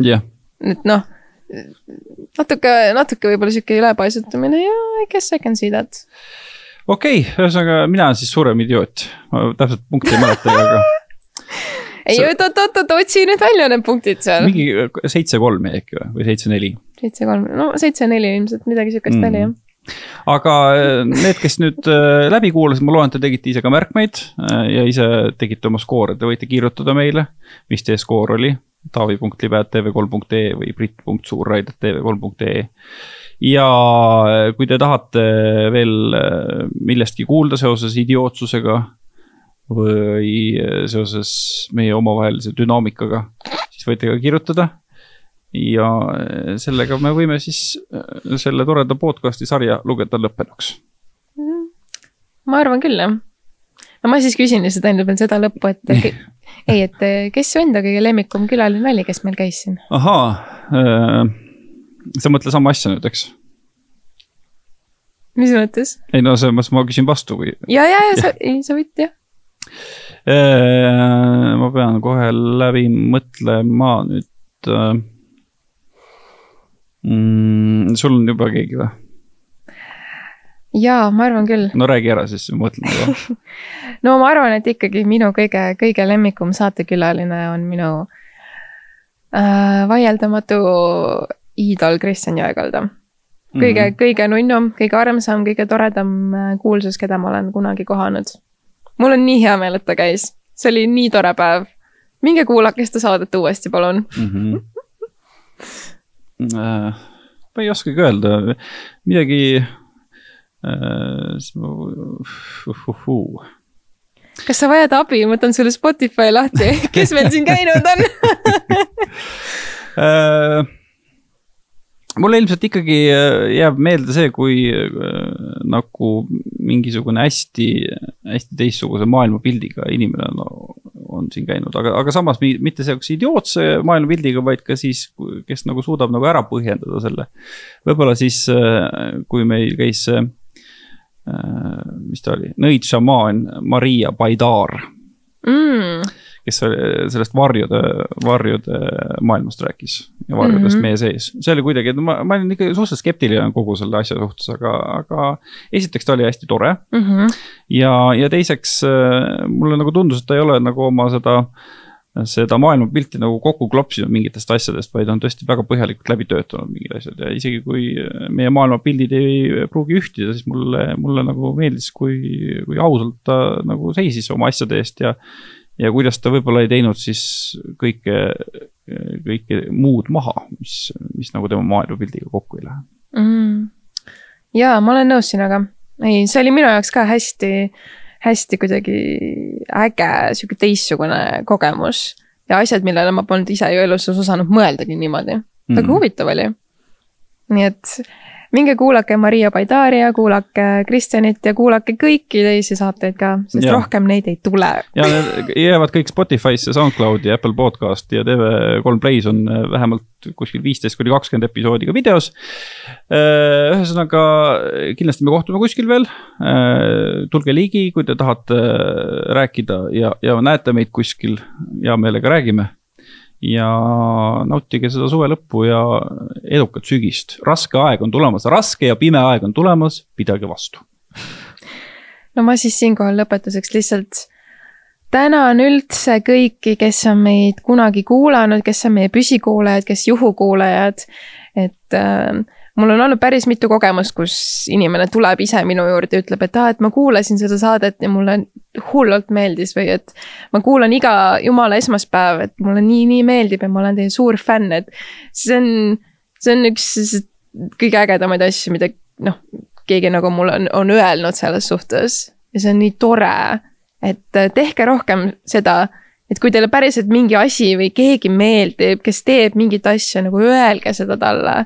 jah yeah.. et noh, natuke, natuke võib-olla sihuke ülepaisutamine ja I guess I can see that. okei okay,, ühesõnaga mina olen siis suurem idioot, ma täpselt punkti ei mäleta, aga ei oot, oot, oot, otsi nüüd välja need punktid seal. mingi seitse-kolm äkki või, või seitse-neli? Seitse-kolm, no seitse-neli ilmselt midagi sihukest mm. oli jah aga äh, need, kes nüüd äh, läbi kuulasid, ma loen, te tegite ise ka märkmeid äh, ja ise tegite oma skoore, te võite kirjutada meile, mis teie skoor oli. taavi.libe.tv3.ee või brit.suurraid.tv3.ee. ja kui te tahate veel millestki kuulda seoses idiootsusega või seoses meie omavahelise dünaamikaga, siis võite ka kirjutada ja eh, sellega me võime siis eh, selle toreda podcast'i sarja lugeda lõppenuks. Mhm. ma arvan küll, jah. no ma siis küsin lihtsalt ainult veel seda lõppu, et ei, et eh, kes su enda kõige lemmikum külaline oli, kes meil käis siin? ahaa sa mõtled sama asja nüüd, eks? mis mõttes? ei no selles mõttes ma küsin vastu või? ja, ja, ja sa, ei sa võid jah ma pean kohe läbi mõtlema nüüd mm,. sul on juba keegi või? jaa, ma arvan küll. no räägi ära siis, mõtlen juba no ma arvan, et ikkagi minu kõige, kõige lemmikum saatekülaline on minu äh, vaieldamatu iidol Kristjan Jõekalda. kõige mm, -hmm. kõige nunnum, kõige armsam, kõige toredam äh, kuulsus, keda ma olen kunagi kohanud. mul on nii hea meel, et ta käis, see oli nii tore päev. minge kuulake seda saadet uuesti, palun mm. -hmm. ma ei oskagi öelda, midagi äh,. Kas sa vajad abi, ma võtan sulle Spotify lahti, kes meil siin käinud on? Äh, mulle ilmselt ikkagi äh, jääb meelde see, kui äh, nagu mingisugune hästi, hästi teistsuguse maailmapildiga inimene no, on siin käinud, aga, aga samas mitte sihukese idiootse maailmapildiga, vaid ka siis, kes nagu suudab nagu ära põhjendada selle. võib-olla siis, äh, kui meil käis see, mis ta oli, nõid šamaan Maria Baidar. Mm kes sellest varjude, varjude maailmast rääkis ja varjudest mm -hmm. meie sees. see oli kuidagi, ma, ma olin ikka suhteliselt skeptiline kogu selle asja suhtes, aga, aga esiteks ta oli hästi tore mm. -hmm. ja, ja teiseks mulle nagu tundus, et ta ei ole nagu oma seda seda maailmapilti nagu kokku klopsinud mingitest asjadest, vaid on tõesti väga põhjalikult läbi töötanud mingid asjad ja isegi kui meie maailmapildid ei pruugi ühtida, siis mulle, mulle nagu meeldis, kui, kui ausalt ta nagu seisis oma asjade eest ja. Ja kuidas ta võib-olla ei teinud siis kõike, kõike muud maha, mis, mis nagu tema maailmapildiga kokku ei lähe mm.. ja ma olen nõus sinuga, ei, see oli minu jaoks ka hästi hästi kuidagi äge, sihuke teistsugune kogemus. ja asjad, millele ma polnud ise ju elus osanud mõeldagi niimoodi. väga mm. huvitav oli. nii et minge kuulake Maria Baidaria, kuulake Kristjanit ja kuulake kõiki teisi saateid ka, sest ja. rohkem neid ei tule. ja need jäävad kõik Spotify'sse, SoundCloudi, Apple podcast'i ja TV3 Play's on äh, vähemalt kuskil viisteist kuni kakskümmend episoodi ka videos. Äh, ühesõnaga kindlasti me kohtume kuskil veel. Äh, tulge ligi, kui te tahate rääkida ja, ja näete meid kuskil, hea meelega räägime ja nautige seda suve lõppu ja edukat sügist. raske aeg on tulemas, raske ja pime aeg on tulemas, pidage vastu. no ma siis siinkohal lõpetuseks lihtsalt tänan üldse kõiki, kes on meid kunagi kuulanud, kes on meie püsikuulajad, kes juhukuulajad. et äh, mul on olnud päris mitu kogemust, kus inimene tuleb ise minu juurde ja ütleb, et aa, et ma kuulasin seda saadet ja mulle hullult meeldis või et. ma kuulan iga jumala esmaspäev, et mulle nii, nii meeldib ja ma olen teie suur fänn, et see on, see on üks kõige ägedamaid asju, mida noh, keegi nagu mulle on, on öelnud selles suhtes ja see on nii tore, et tehke rohkem seda et kui teile päriselt mingi asi või keegi meeldib, kes teeb mingit asja, nagu öelge seda talle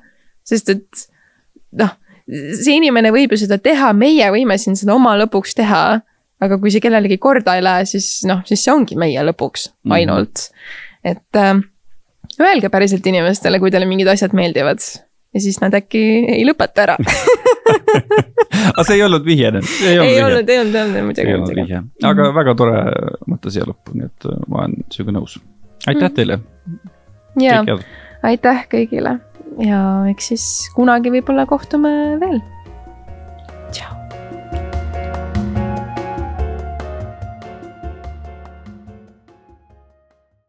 sest et noh, see inimene võib ju seda teha, meie võime siin seda oma lõpuks teha. aga kui see kellelegi korda ei lähe, siis noh, siis see ongi meie lõpuks mhm. ainult mm. -hmm. et äh, öelge päriselt inimestele, kui teile mingid asjad meeldivad ja siis nad äkki ei lõpeta ära aga see ei olnud vihje nüüd? ei olnud, ei olnud, ei olnud muidugi. ei olnud vihje, aga mm väga tore mõte siia lõppu, nii et ma olen sinuga nõus. aitäh mm -hmm. teile. ja, aitäh kõigile ja eks siis kunagi võib-olla kohtume veel